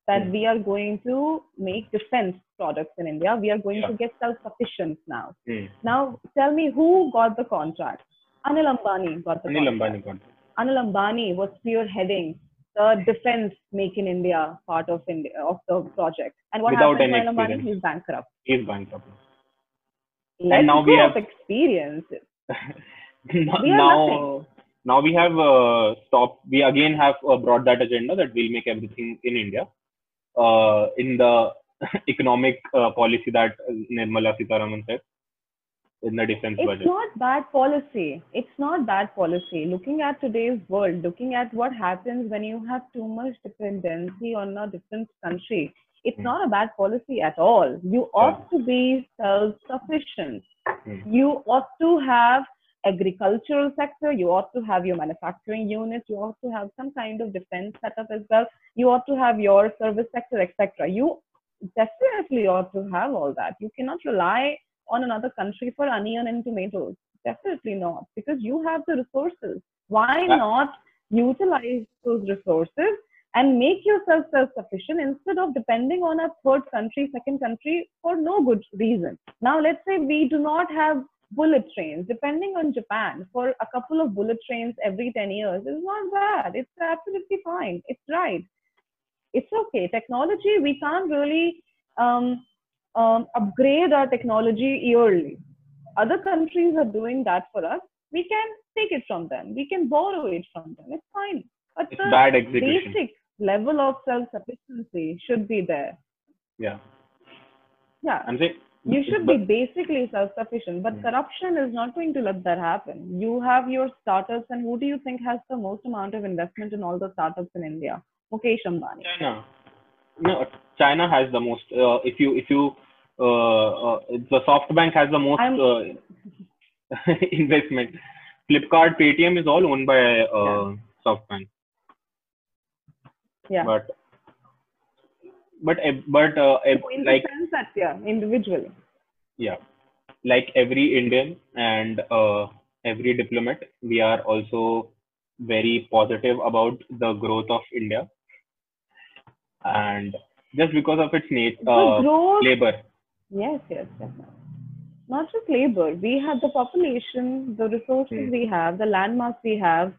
that Hmm. we are going to make defense products in India. We are going Yeah. to get self-sufficient now. Mm. Now, tell me who got the contract? Anil Ambani got the Anil contract. Ambani got. Anil Ambani was spearheading the defense make in India part of India of the project. And what Without happened to Anil Ambani? He's bankrupt. He's bankrupt. Let's now go we have- experience. now, We now, nothing. now we have uh, stopped. We again have uh, brought that agenda that we'll make everything in India. Uh, in the economic uh, policy that Nirmala Sitharaman said in the defense It's budget. not bad policy. It's not bad policy. Looking at today's world, looking at what happens when you have too much dependency on a different country, it's Hmm. not a bad policy at all. You ought to be self-sufficient. Hmm. You ought to have agricultural sector. You ought to have your manufacturing unit. You ought to have some kind of defense setup as well. You ought to have your service sector, etc. You definitely ought to have all that. You cannot rely on another country for onion and tomatoes. Definitely not, because you have the resources. Why not utilize those resources and make yourself self-sufficient instead of depending on a third country, second country for no good reason? Now, let's say we do not have bullet trains. Depending on Japan, for a couple of bullet trains every 10 years is not bad. It's absolutely fine. It's right. It's okay. Technology, we can't really um, um, upgrade our technology yearly. Other countries are doing that for us. We can take it from them. We can borrow it from them. It's fine. But It's the basic level of self-sufficiency should be there. Yeah, Yeah, I'm saying. you should be basically self-sufficient, but Hmm. corruption is not going to let that happen. You have your startups, and who do you think has the most amount of investment in all the startups in India? Mukesh Ambani. China. No, China has the most. Uh, if you if you uh, uh, the SoftBank has the most uh, investment. Flipkart, Paytm is all owned by uh, SoftBank. Yeah. But but but uh, in like sense that, yeah, individually. yeah, like every Indian and uh, every diplomat, we are also very positive about the growth of India. And just because of its nature, uh, growth, labor, yes, yes, definitely. Not just labor. We have the population, the resources Hmm. we have, the landmass we have.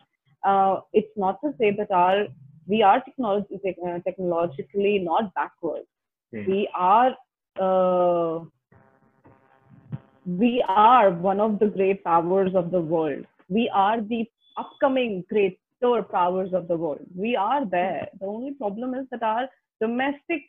Uh, it's not to say that our we are technology, tech, uh, technologically not backward. Hmm. We are uh, we are one of the great powers of the world. We are the upcoming great powers of the world. We are there. The only problem is that our domestic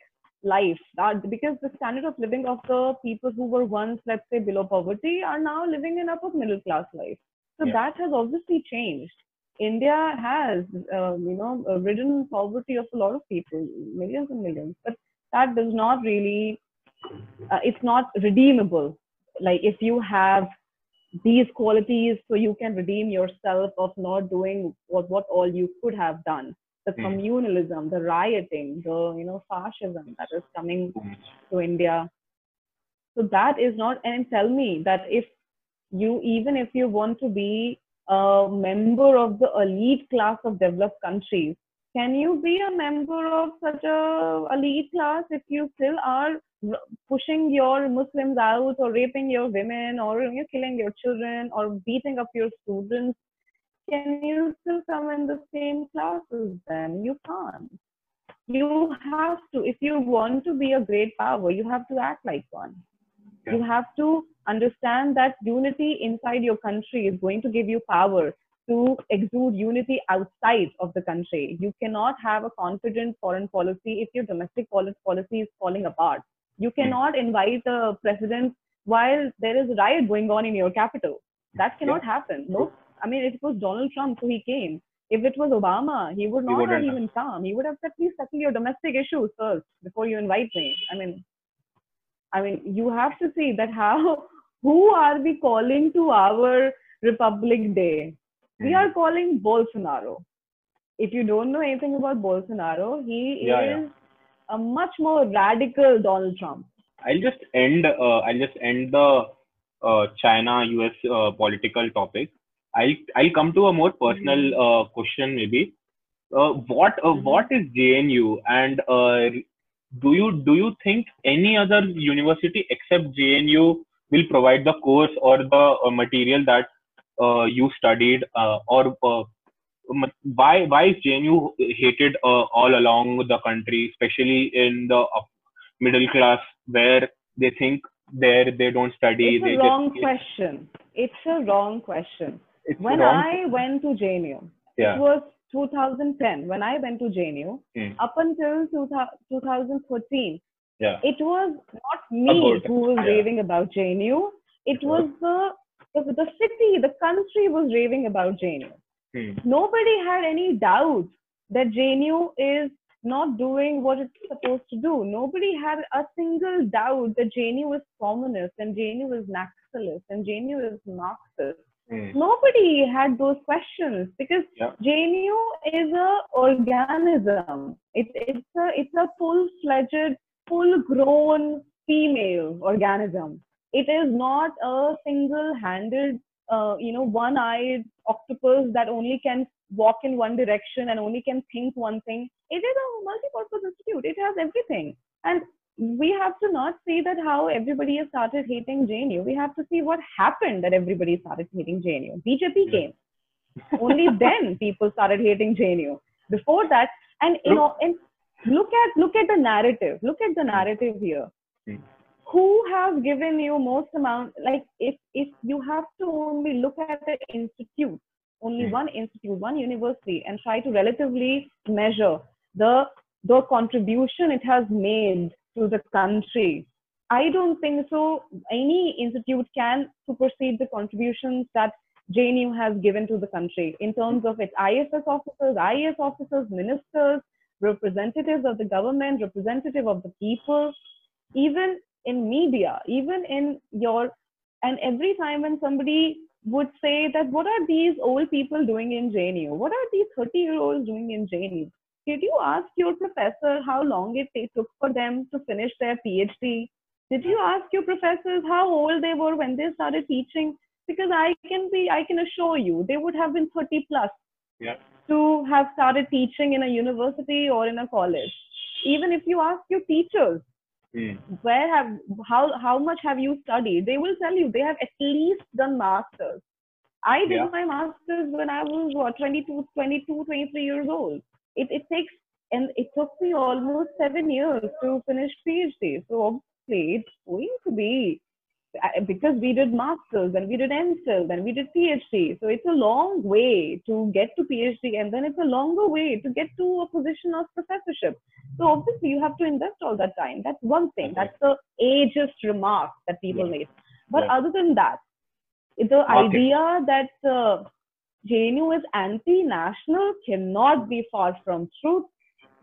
life, our, because the standard of living of the people who were once, let's say, below poverty are now living in upper middle class life. So Yeah. that has obviously changed. India has, uh, you know, uh, ridden poverty of a lot of people, millions and millions, but that does not really, uh, it's not redeemable. Like if you have these qualities, so you can redeem yourself of not doing what, what all you could have done. The Hmm. communalism, the rioting, the you know fascism that is coming much. to India. So that is not, and tell me that if you, even if you want to be a member of the elite class of developed countries, can you be a member of such a elite class if you still are pushing your Muslims out or raping your women or you're killing your children or beating up your students? Can you still come in the same classes then? You can't. You have to, if you want to be a great power, you have to act like one. Yeah. You have to understand that unity inside your country is going to give you power to exude unity outside of the country. You cannot have a confident foreign policy if your domestic policy is falling apart. You hmm. cannot invite a president while there is a riot going on in your capital. That cannot yeah. happen. No, I mean, it was Donald Trump, so he came. If it was Obama, he would not he have even come. He would have said, please settle your domestic issues first before you invite me. I mean, I mean, you have to see that how, who are we calling to our Republic Day? We are calling Bolsonaro. If you don't know anything about Bolsonaro, he yeah, is yeah. a much more radical Donald Trump. I'll just end. Uh, I'll just end the uh, China-US uh, political topic. I'll I'll come to a more personal mm-hmm. Uh, question maybe. Uh, what uh, mm-hmm. what is JNU and do you do you think any other university except JNU will provide the course or the material that you studied uh, or uh, why why is JNU hated all along the country, especially in the middle class where they think there they don't study. It's a they wrong just, question. It's a wrong question. When wrong I went to JNU, yeah. it was 2010 when I went to JNU. Mm. Up until 2013, yeah. it was not me who was yeah. raving about JNU. It was the the, the city, the country was raving about JNU. Hmm. Nobody had any doubt that JNU is not doing what it's supposed to do. Nobody had a single doubt that JNU is communist and JNU is Naxalist and JNU is Marxist. Hmm. Nobody had those questions because yeah. JNU is a organism. It, it's a it's a full-fledged, full-grown female organism it is not a single-handed, uh, you know, one-eyed octopus that only can walk in one direction and only can think one thing. It is a multi-purpose institute. It has everything, and we have to not see that how everybody has started hating JNU. We have to see what happened that everybody started hating JNU. BJP came. Only then people started hating JNU. Before that, and you know, and look at look at the narrative. Look at the narrative here. Who has given you most amount like if if you have to only look at the institute only mm. one institute one university and try to relatively measure the the contribution it has made to the country i don't think so any institute can supersede the contributions that jnu has given to the country in terms of its iss officers ias officers ministers representatives of the government representative of the people even in media, even in your, and every time when somebody would say that, what are these old people doing in JNU? What are these 30 year olds doing in JNU? Did you ask your professor how long it took for them to finish their PhD? Did you ask your professors how old they were when they started teaching? Because I can be, I can assure you, they would have been 30 plus yeah. to have started teaching in a university or in a college. Even if you ask your teachers, Mm. Where have how how much have you studied? They will tell you they have at least done masters. I did yeah. my masters when I was what 22, 22, 23 years old. It it takes and it took me almost seven years to finish PhD. So obviously it's going to be because we did masters and we did MPhil and we did PhD. So it's a long way to get to PhD and then it's a longer way to get to a position of professorship. So obviously you have to invest all that time. That's one thing. That's the ageist remark that people yeah. made. But yeah. other than that, the idea that uh, JNU is anti-national cannot be far from truth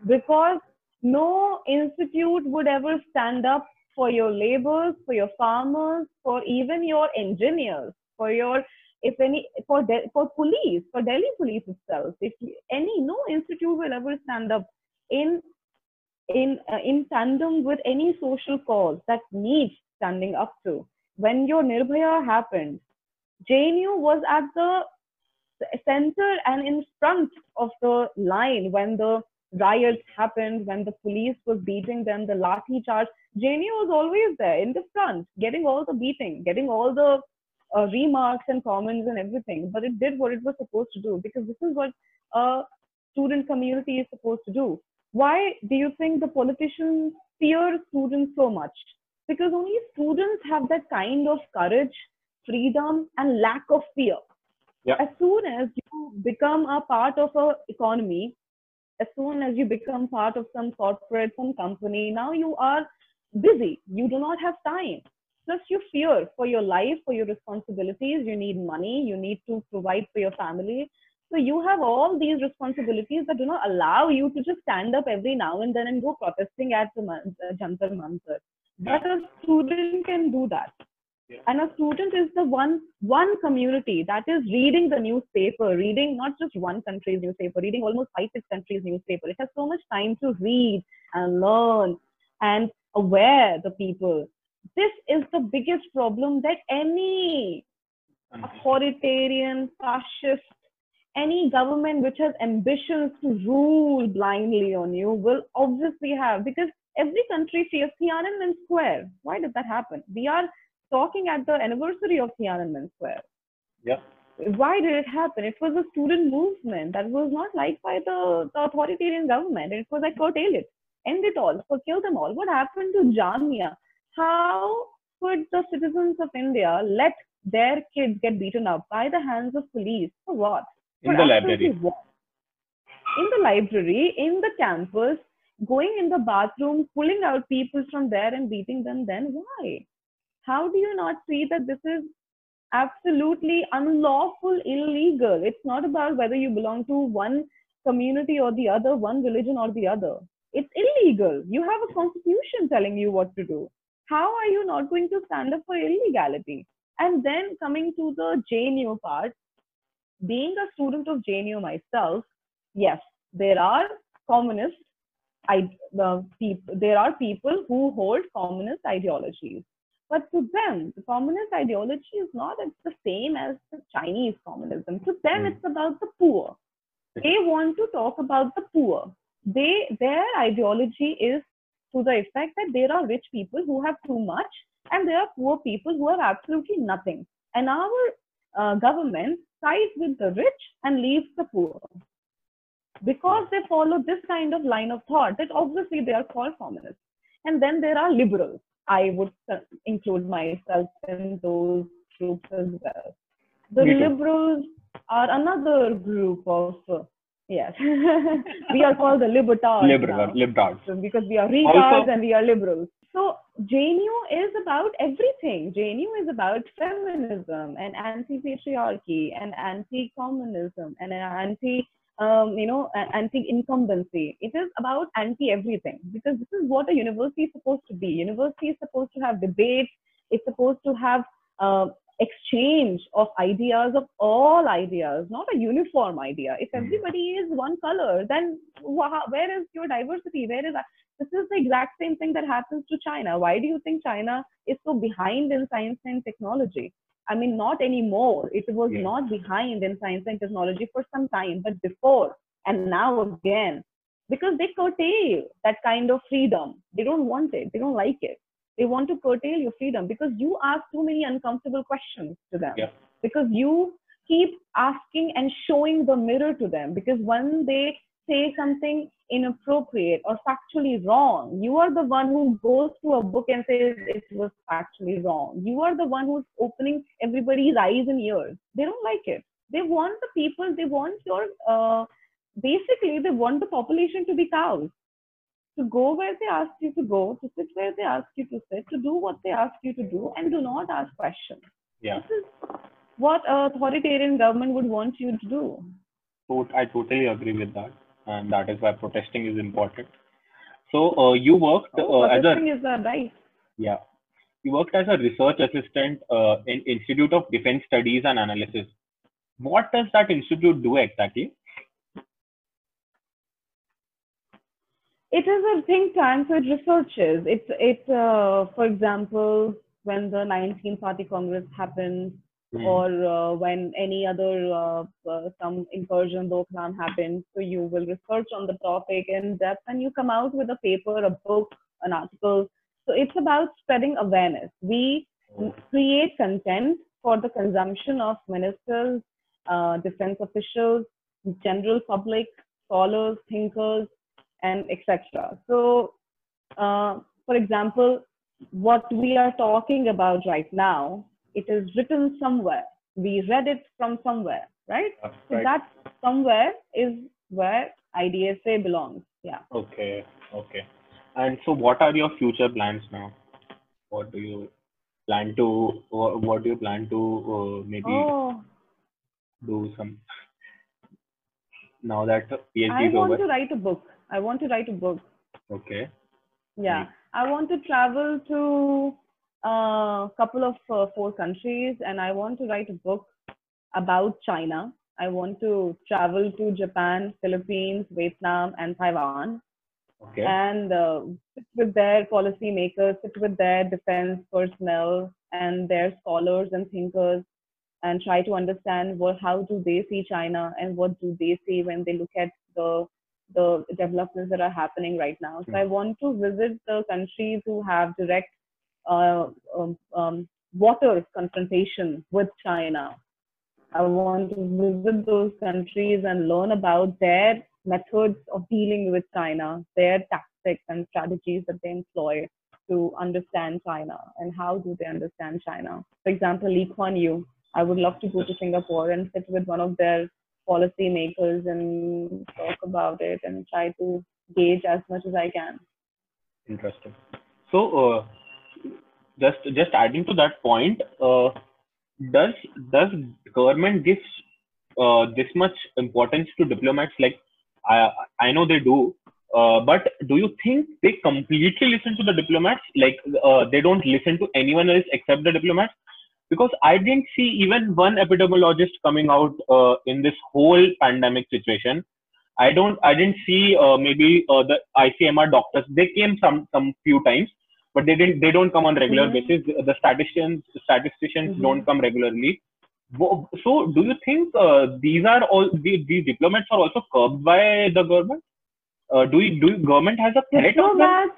because no institute would ever stand up for your laborers, for your farmers, for even your engineers, for your if any for De- for police, for Delhi police itself. If any no institute will ever stand up in in uh, in tandem with any social cause that needs standing up to. When your Nirbhaya happened, JNU was at the center and in front of the line when the riots happened, when the police was beating them, the lathi charge. JNU was always there in the front, getting all the beating, getting all the uh, remarks and comments and everything. But it did what it was supposed to do because this is what a student community is supposed to do. Why do you think the politicians fear students so much? Because only students have that kind of courage, freedom, and lack of fear. Yeah. As soon as you become a part of a economy, as soon as you become part of some corporate, some company, now you are busy. You do not have time. Plus, you fear for your life, for your responsibilities. You need money. You need to provide for your family. So you have all these responsibilities that do not allow you to just stand up every now and then and go protesting at the uh, Jantar Mantar. But a student can do that. Yeah. And a student is the one one community that is reading the newspaper, reading not just one country's newspaper, reading almost five six countries' newspaper. It has so much time to read and learn and aware the people. This is the biggest problem that any authoritarian, fascist, any government which has ambitions to rule blindly on you will obviously have because every country fears Tiananmen Square. Why did that happen? We are talking at the anniversary of Tiananmen Square. Yeah. Why did it happen? It was a student movement that was not liked by the, the authoritarian government. It was like curtail it, end it all, or kill them all. What happened to Jamia? How could the citizens of India let their kids get beaten up by the hands of police for what? In For the library. what? In the library, in the campus, going in the bathroom, pulling out people from there and beating them, then why? How do you not see that this is absolutely unlawful, illegal? It's not about whether you belong to one community or the other, one religion or the other. It's illegal. You have a constitution telling you what to do. How are you not going to stand up for illegality? And then coming to the JNU part, being a student of JNU myself, yes, there are communist, I, uh, there are people who hold communist ideologies. But to them, the communist ideology is not the same as the Chinese communism. To them, Mm. it's about the poor. They want to talk about the poor. They their ideology is to the effect that there are rich people who have too much, and there are poor people who have absolutely nothing. And our uh, government sides with the rich and leaves the poor. Because they follow this kind of line of thought, that obviously they are called communists. And then there are liberals. I would include myself in those groups as well. The liberals are another group of, yes, we are called the libertards. Liberal, liberals. because we are retards Also- and we are liberals. So JNU is about everything. JNU is about feminism and anti-patriarchy and anti-communism and anti, um, you know, anti-incumbency. It is about anti-everything because this is what a university is supposed to be. University is supposed to have debates. It's supposed to have uh, exchange of ideas of all ideas, not a uniform idea. If Mhm. everybody is one color, then where is your diversity? Where is that? This is the exact same thing that happens to China. Why do you think China is so behind in science and technology? I mean, not anymore. It was Yeah. not behind in science and technology for some time, but before and now again, because they curtail that kind of freedom. They don't want it. They don't like it. They want to curtail your freedom because you ask too many uncomfortable questions to them. Yeah. Because you keep asking and showing the mirror to them. Because when they say something inappropriate or factually wrong, you are the one who goes to a book and says it was factually wrong. You are the one who's opening everybody's eyes and ears. They don't like it. They want the people, they want your, uh, basically, they want the population to be cows to go where they ask you to go, to sit where they ask you to sit, to do what they ask you to do, and do not ask questions. Yeah. This is what a authoritarian government would want you to do. I totally agree with that, and that is why protesting is important. So uh, you worked Oh, uh, as a is right. yeah, you worked as a research assistant uh, in Institute of Defense Studies and Analysis. What does that institute do exactly? It is a think tank, so it researches. It, it uh, for example, when the 19th Party Congress happened, Hmm. or uh, when any other uh, uh, some incursion doklam happens so you will research on the topic in depth and you come out with a paper a book an article so it's about spreading awareness we create content for the consumption of ministers uh, defense officials general public scholars thinkers and etc so uh, for example what we are talking about right now it is written somewhere. We read it from somewhere, right? Uh, So that somewhere is where IDSA belongs. Yeah. Okay, okay. And so, what are your future plans now? What do you plan to? What, what do you plan to uh, maybe Oh, do some now that PhD I is want to write a book. I want to write a book. Okay. Yeah. I want to travel to a couple of uh, four countries and I want to write a book about China. I want to travel to Japan, Philippines, Vietnam, and Taiwan. Okay. and uh, sit with their policymakers, sit with their defense personnel and their scholars and thinkers, and try to understand what how do they see China and what do they see when they look at the the developments that are happening right now. So I want to visit the countries who have direct uh, um, um, water confrontation with China. I want to visit those countries and learn about their methods of dealing with China, their tactics and strategies that they employ to understand China and how do they understand China. For example, Lee Kuan Yew. I would love to go to Singapore and sit with one of their policy makers and talk about it and try to gauge as much as I can. Interesting. So, uh, just just adding to that point, uh, does does government gives uh, this much importance to diplomats? Like, I I know they do, uh, but do you think they completely listen to the diplomats? Like, uh, they don't listen to anyone else except the diplomats? Because I didn't see even one epidemiologist coming out uh, in this whole pandemic situation. I don't I didn't see uh, maybe uh, the ICMR doctors. They came some some few times, but they didn't they don't come on regular Mhm. basis. The statisticians statisticians Mhm. don't come regularly. So do you think uh, these are all these, these diplomats are also curbed by the government? Uh, do you, do you, government has a threat of them?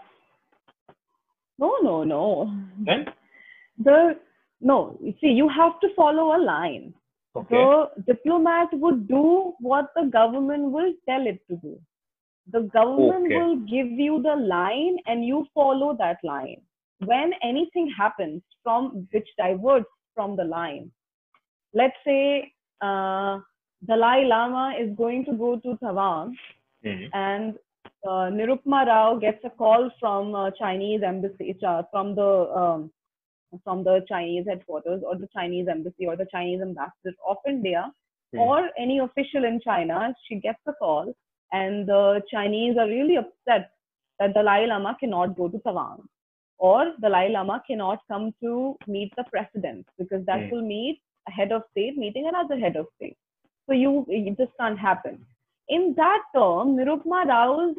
No, no, no. Then The no, you see, you have to follow a line. okay, The diplomat would do what the government will tell it to do. The government Okay. will give you the line and you follow that line. When anything happens from which diverts from the line, let's say uh, Dalai Lama is going to go to Tawang Mhm. and uh, Nirupama Rao gets a call from uh, Chinese embassy, uh, from the um, from the Chinese headquarters or the Chinese embassy or the Chinese ambassador of India Hmm. or any official in China. She gets a call, and the Chinese are really upset that the Dalai Lama cannot go to Tawang or the Dalai Lama cannot come to meet the president because that Hmm. will meet a head of state meeting another head of state. So you, it just can't happen. In that term, Nirupama Rao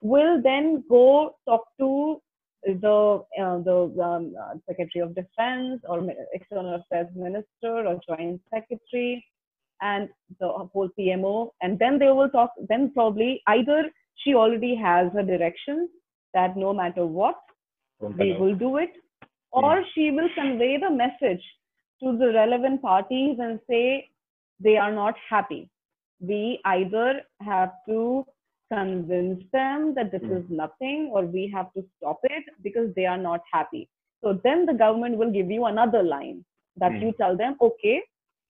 will then go talk to the uh, the um, uh, Secretary of Defense or External Affairs Minister or Joint Secretary and the whole PMO, and then they will talk. Then probably either she already has a direction that no matter what we will do it, or she will convey the message to the relevant parties and say they are not happy. We either have to convince them that this Hmm. is nothing, or we have to stop it because they are not happy. So then the government will give you another line that Hmm. you tell them, okay,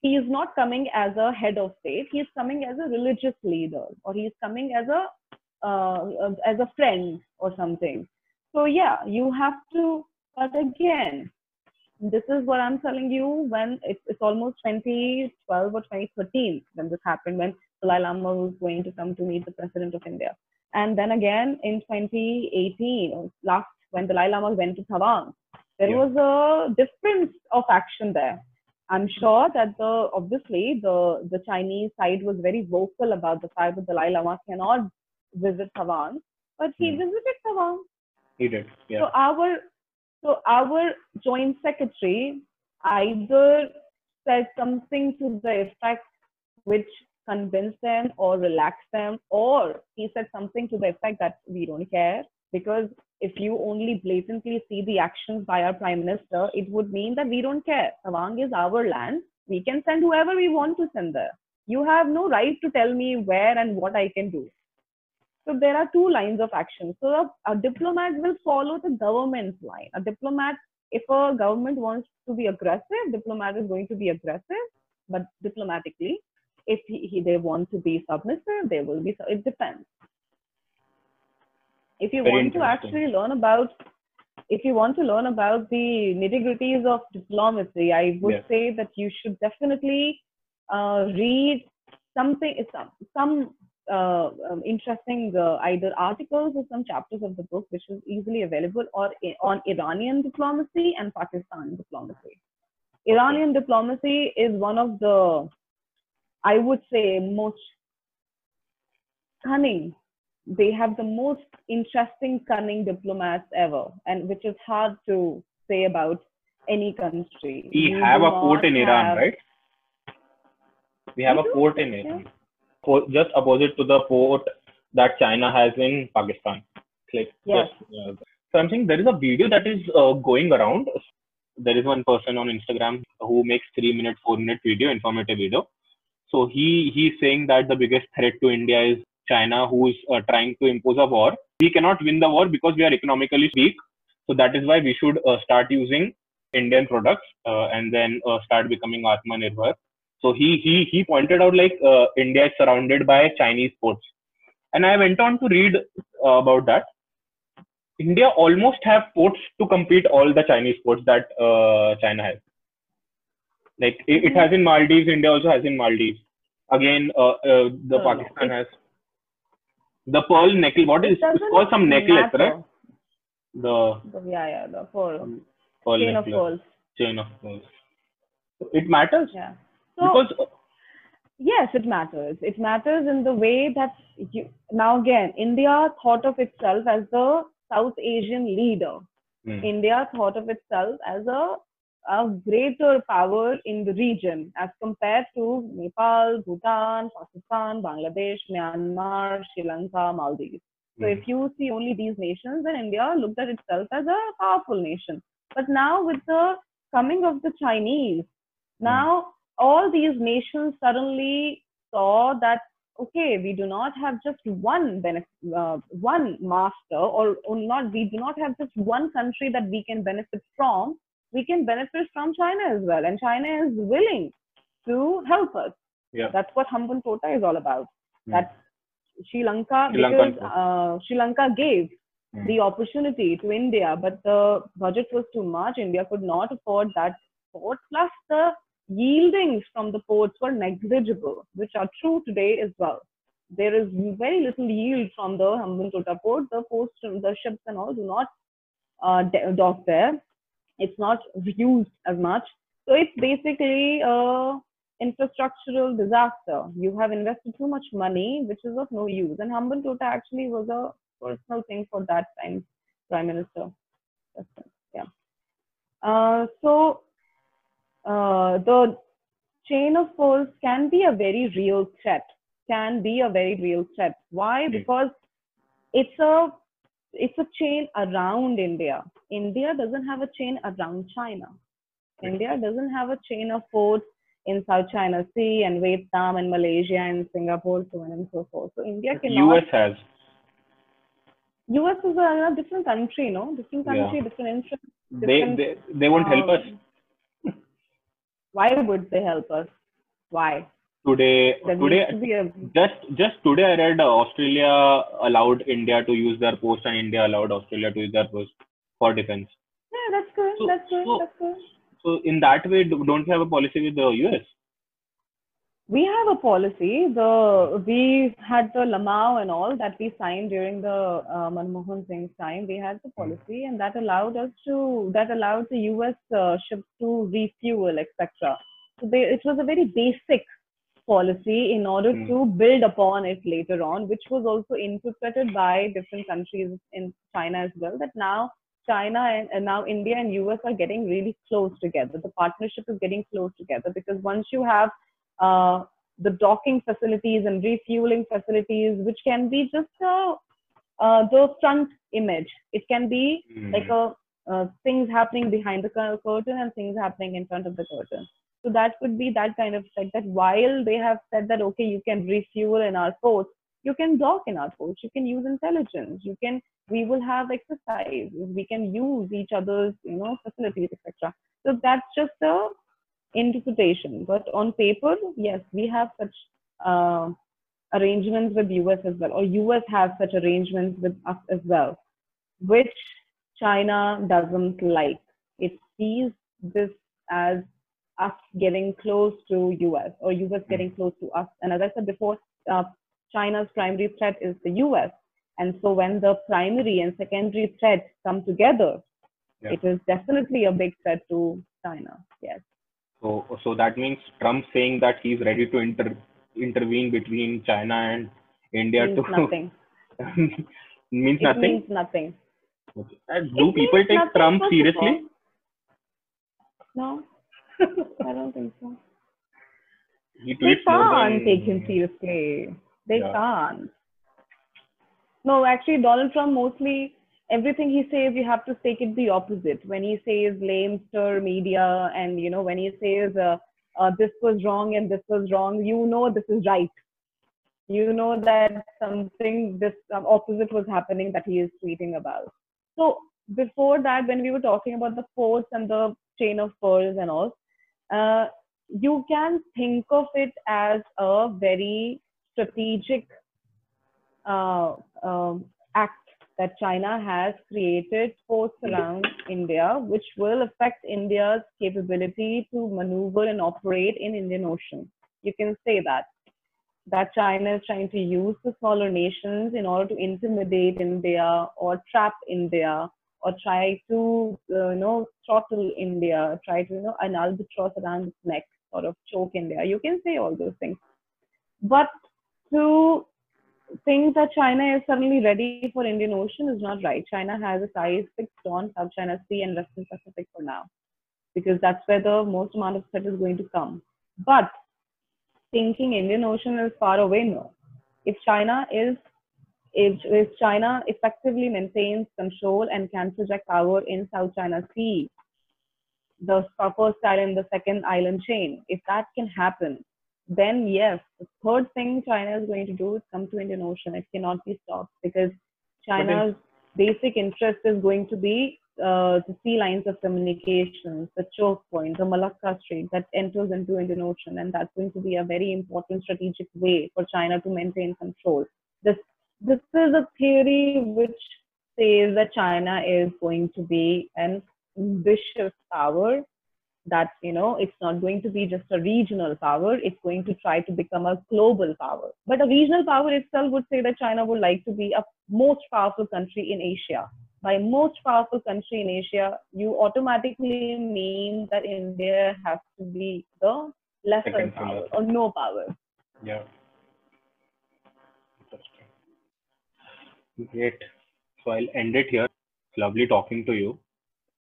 he is not coming as a head of state, he is coming as a religious leader, or he is coming as a uh, as a friend or something. So yeah, you have to. But again, this is what I'm telling you. When it's, it's almost 2012 or 2013 when this happened, when Dalai Lama was going to come to meet the president of India, and then again in 2018, last when Dalai Lama went to Tawang, there Yeah. was a difference of action there. I'm sure that the obviously the the Chinese side was very vocal about the fact that Dalai Lama cannot visit Tawang, but he Hmm. visited Tawang. He did. Yeah. So our so our joint secretary either said something to the effect which convinced them or relax them, or he said something to the effect that we don't care. Because if you only blatantly see the actions by our prime minister, it would mean that we don't care. Tawang is our land. We can send whoever we want to send there. You have no right to tell me where and what I can do. So there are two lines of action. So a, a diplomat will follow the government's line. A diplomat, if a government wants to be aggressive, diplomat is going to be aggressive, but diplomatically. If he, he, they want to be submissive, they will be. So It depends. If you Very want to actually learn about, if you want to learn about the nitty gritties of diplomacy, I would Yes. say that you should definitely uh, read something, some, some uh, um, interesting uh, either articles or some chapters of the book, which is easily available, or on Iranian diplomacy and Pakistan diplomacy. Iranian diplomacy is one of the, I would say, most cunning. They have the most interesting, cunning diplomats ever, and which is hard to say about any country. We have a port in Iran, have- right? We have We a port in yeah. Iran, Po- just opposite to the port that China has in Pakistan. Like, Yes. just, uh, so I'm saying there is a video that is uh, going around. There is one person on Instagram who makes three minute, four minute video, informative video. So he he's saying that the biggest threat to India is China, who is uh, trying to impose a war. We cannot win the war because we are economically weak. So that is why we should uh, start using Indian products uh, and then uh, start becoming Atmanirbhar. So he he he pointed out like uh, India is surrounded by Chinese ports, and I went on to read about that. India almost have ports to compete all the Chinese ports that China has. Like it, it has in Maldives, India also has in Maldives. Again, uh, uh, the no, Pakistan has the pearl necklace. What is It it's called some necklace, matter. right? The The- yeah, yeah, the pearl, um, pearl chain of pearls. chain of pearls. It matters Yeah. So because uh, yes, it matters. It matters in the way that you now again, India thought of itself as the South Asian leader. hmm, India thought of itself as a, a greater power in the region as compared to Nepal, Bhutan, Pakistan, Bangladesh, Myanmar, Sri Lanka, Maldives. So hmm. if you see only these nations, then India looked at itself as a powerful nation. But now with the coming of the Chinese, now all these nations suddenly saw that okay, we do not have just one benefit, uh, one master, or, or not. We do not have just one country that we can benefit from. We can benefit from China as well, and China is willing to help us. Yeah. That's what Hambun Tota is all about. Hmm. That Sri Lanka, Sri because uh, Sri Lanka gave Hmm. the opportunity to India, but the budget was too much. India could not afford that port. Plus, the yieldings from the ports were negligible, which are true today as well. There is very little yield from the Hambantota port. The ports, the ships and all do not uh, dock there. It's not used as much. So it's basically a infrastructural disaster. You have invested too much money, which is of no use. And Hambantota actually was a personal thing for that time prime minister. Yeah. Uh, so uh, the chain of force can be a very real threat. Can be a very real threat. Why? Hmm. Because it's a it's a chain around India. India doesn't have a chain around China. Right. India doesn't have a chain of ports in South China Sea and Vietnam and Malaysia and Singapore, so on and so forth. So India cannot. US has. US is a, a different country, no? Different Yeah. country, different interest. They, Different, they they won't help us um, Why would they help us? Why? Today. There Today needs to be a just just today I read uh, Australia allowed India to use their post and India allowed Australia to use their post for defense. yeah, that's good. So- that's good. so- that's good. So in that way, do- don't you have a policy with the US? We have a policy. The we had the LEMOA and all that we signed during the uh, Manmohan Singh's time. We had the policy, and that allowed us to that allowed the U.S. Uh, ships to refuel, etc. So they, it was a very basic policy in order Hmm. to build upon it later on, which was also interpreted by different countries in China as well. That now China and, and now India and US are getting really close together. The partnership is getting close together because once you have uh, the docking facilities and refueling facilities, which can be just uh, uh, the front image. It can be Mm. like a uh, things happening behind the curtain and things happening in front of the curtain. So that could be that kind of like that. While they have said that okay, you can refuel in our ports, you can dock in our ports. You can use intelligence. You can. We will have exercise. We can use each other's you know facilities, etc. So that's just a interpretation. But on paper, yes, we have such uh, arrangements with US as well, or US has such arrangements with us as well, which China doesn't like. It sees this as us getting close to US or US getting close to us. And as I said before, uh, China's primary threat is the US. And so when the primary and secondary threats come together, Yeah. it is definitely a big threat to China. Yes. So, so that means Trump saying that he's ready to inter, intervene between China and India means to nothing. means It nothing. means nothing. Okay. Do It people take Trump seriously? No, I don't think so. He They can't than take him seriously. They Yeah. can't. No, actually, Donald Trump mostly everything he says, you have to take it the opposite. When he says lamestream media, and you know, when he says uh, uh, this was wrong and this was wrong, you know this is right. You know that something this um, opposite was happening that he is tweeting about. So before that, when we were talking about the ports and the chain of pearls and all, uh, you can think of it as a very strategic uh, um, act that China has created ports around India, which will affect India's capability to maneuver and operate in Indian Ocean. You can say that that China is trying to use the smaller nations in order to intimidate India or trap India or try to uh, you know throttle India, try to you know an albatross around its neck, sort of choke India. You can say all those things, but to think that China is suddenly ready for Indian Ocean is not right. China has a size fixed on South China Sea and Western Pacific for now, because that's where the most amount of threat is going to come. But thinking Indian Ocean is far away, no. If China is if, if China effectively maintains control and can project power in South China Sea, the first island, the second island chain, if that can happen, then yes, the third thing China is going to do is come to Indian Ocean. It cannot be stopped because China's basic interest is going to be uh, the sea lines of communications, the choke point, the Malacca Strait that enters into Indian Ocean, and that's going to be a very important strategic way for China to maintain control. This this is a theory which says that China is going to be an ambitious power that you know it's not going to be just a regional power it's going to try to become a global power. But a regional power itself would say that china would like to be a most powerful country in asia. By most powerful country in asia you automatically mean that india has to be the lesser power or no power. Yeah. Great. So I'll end it here. It's lovely talking to you.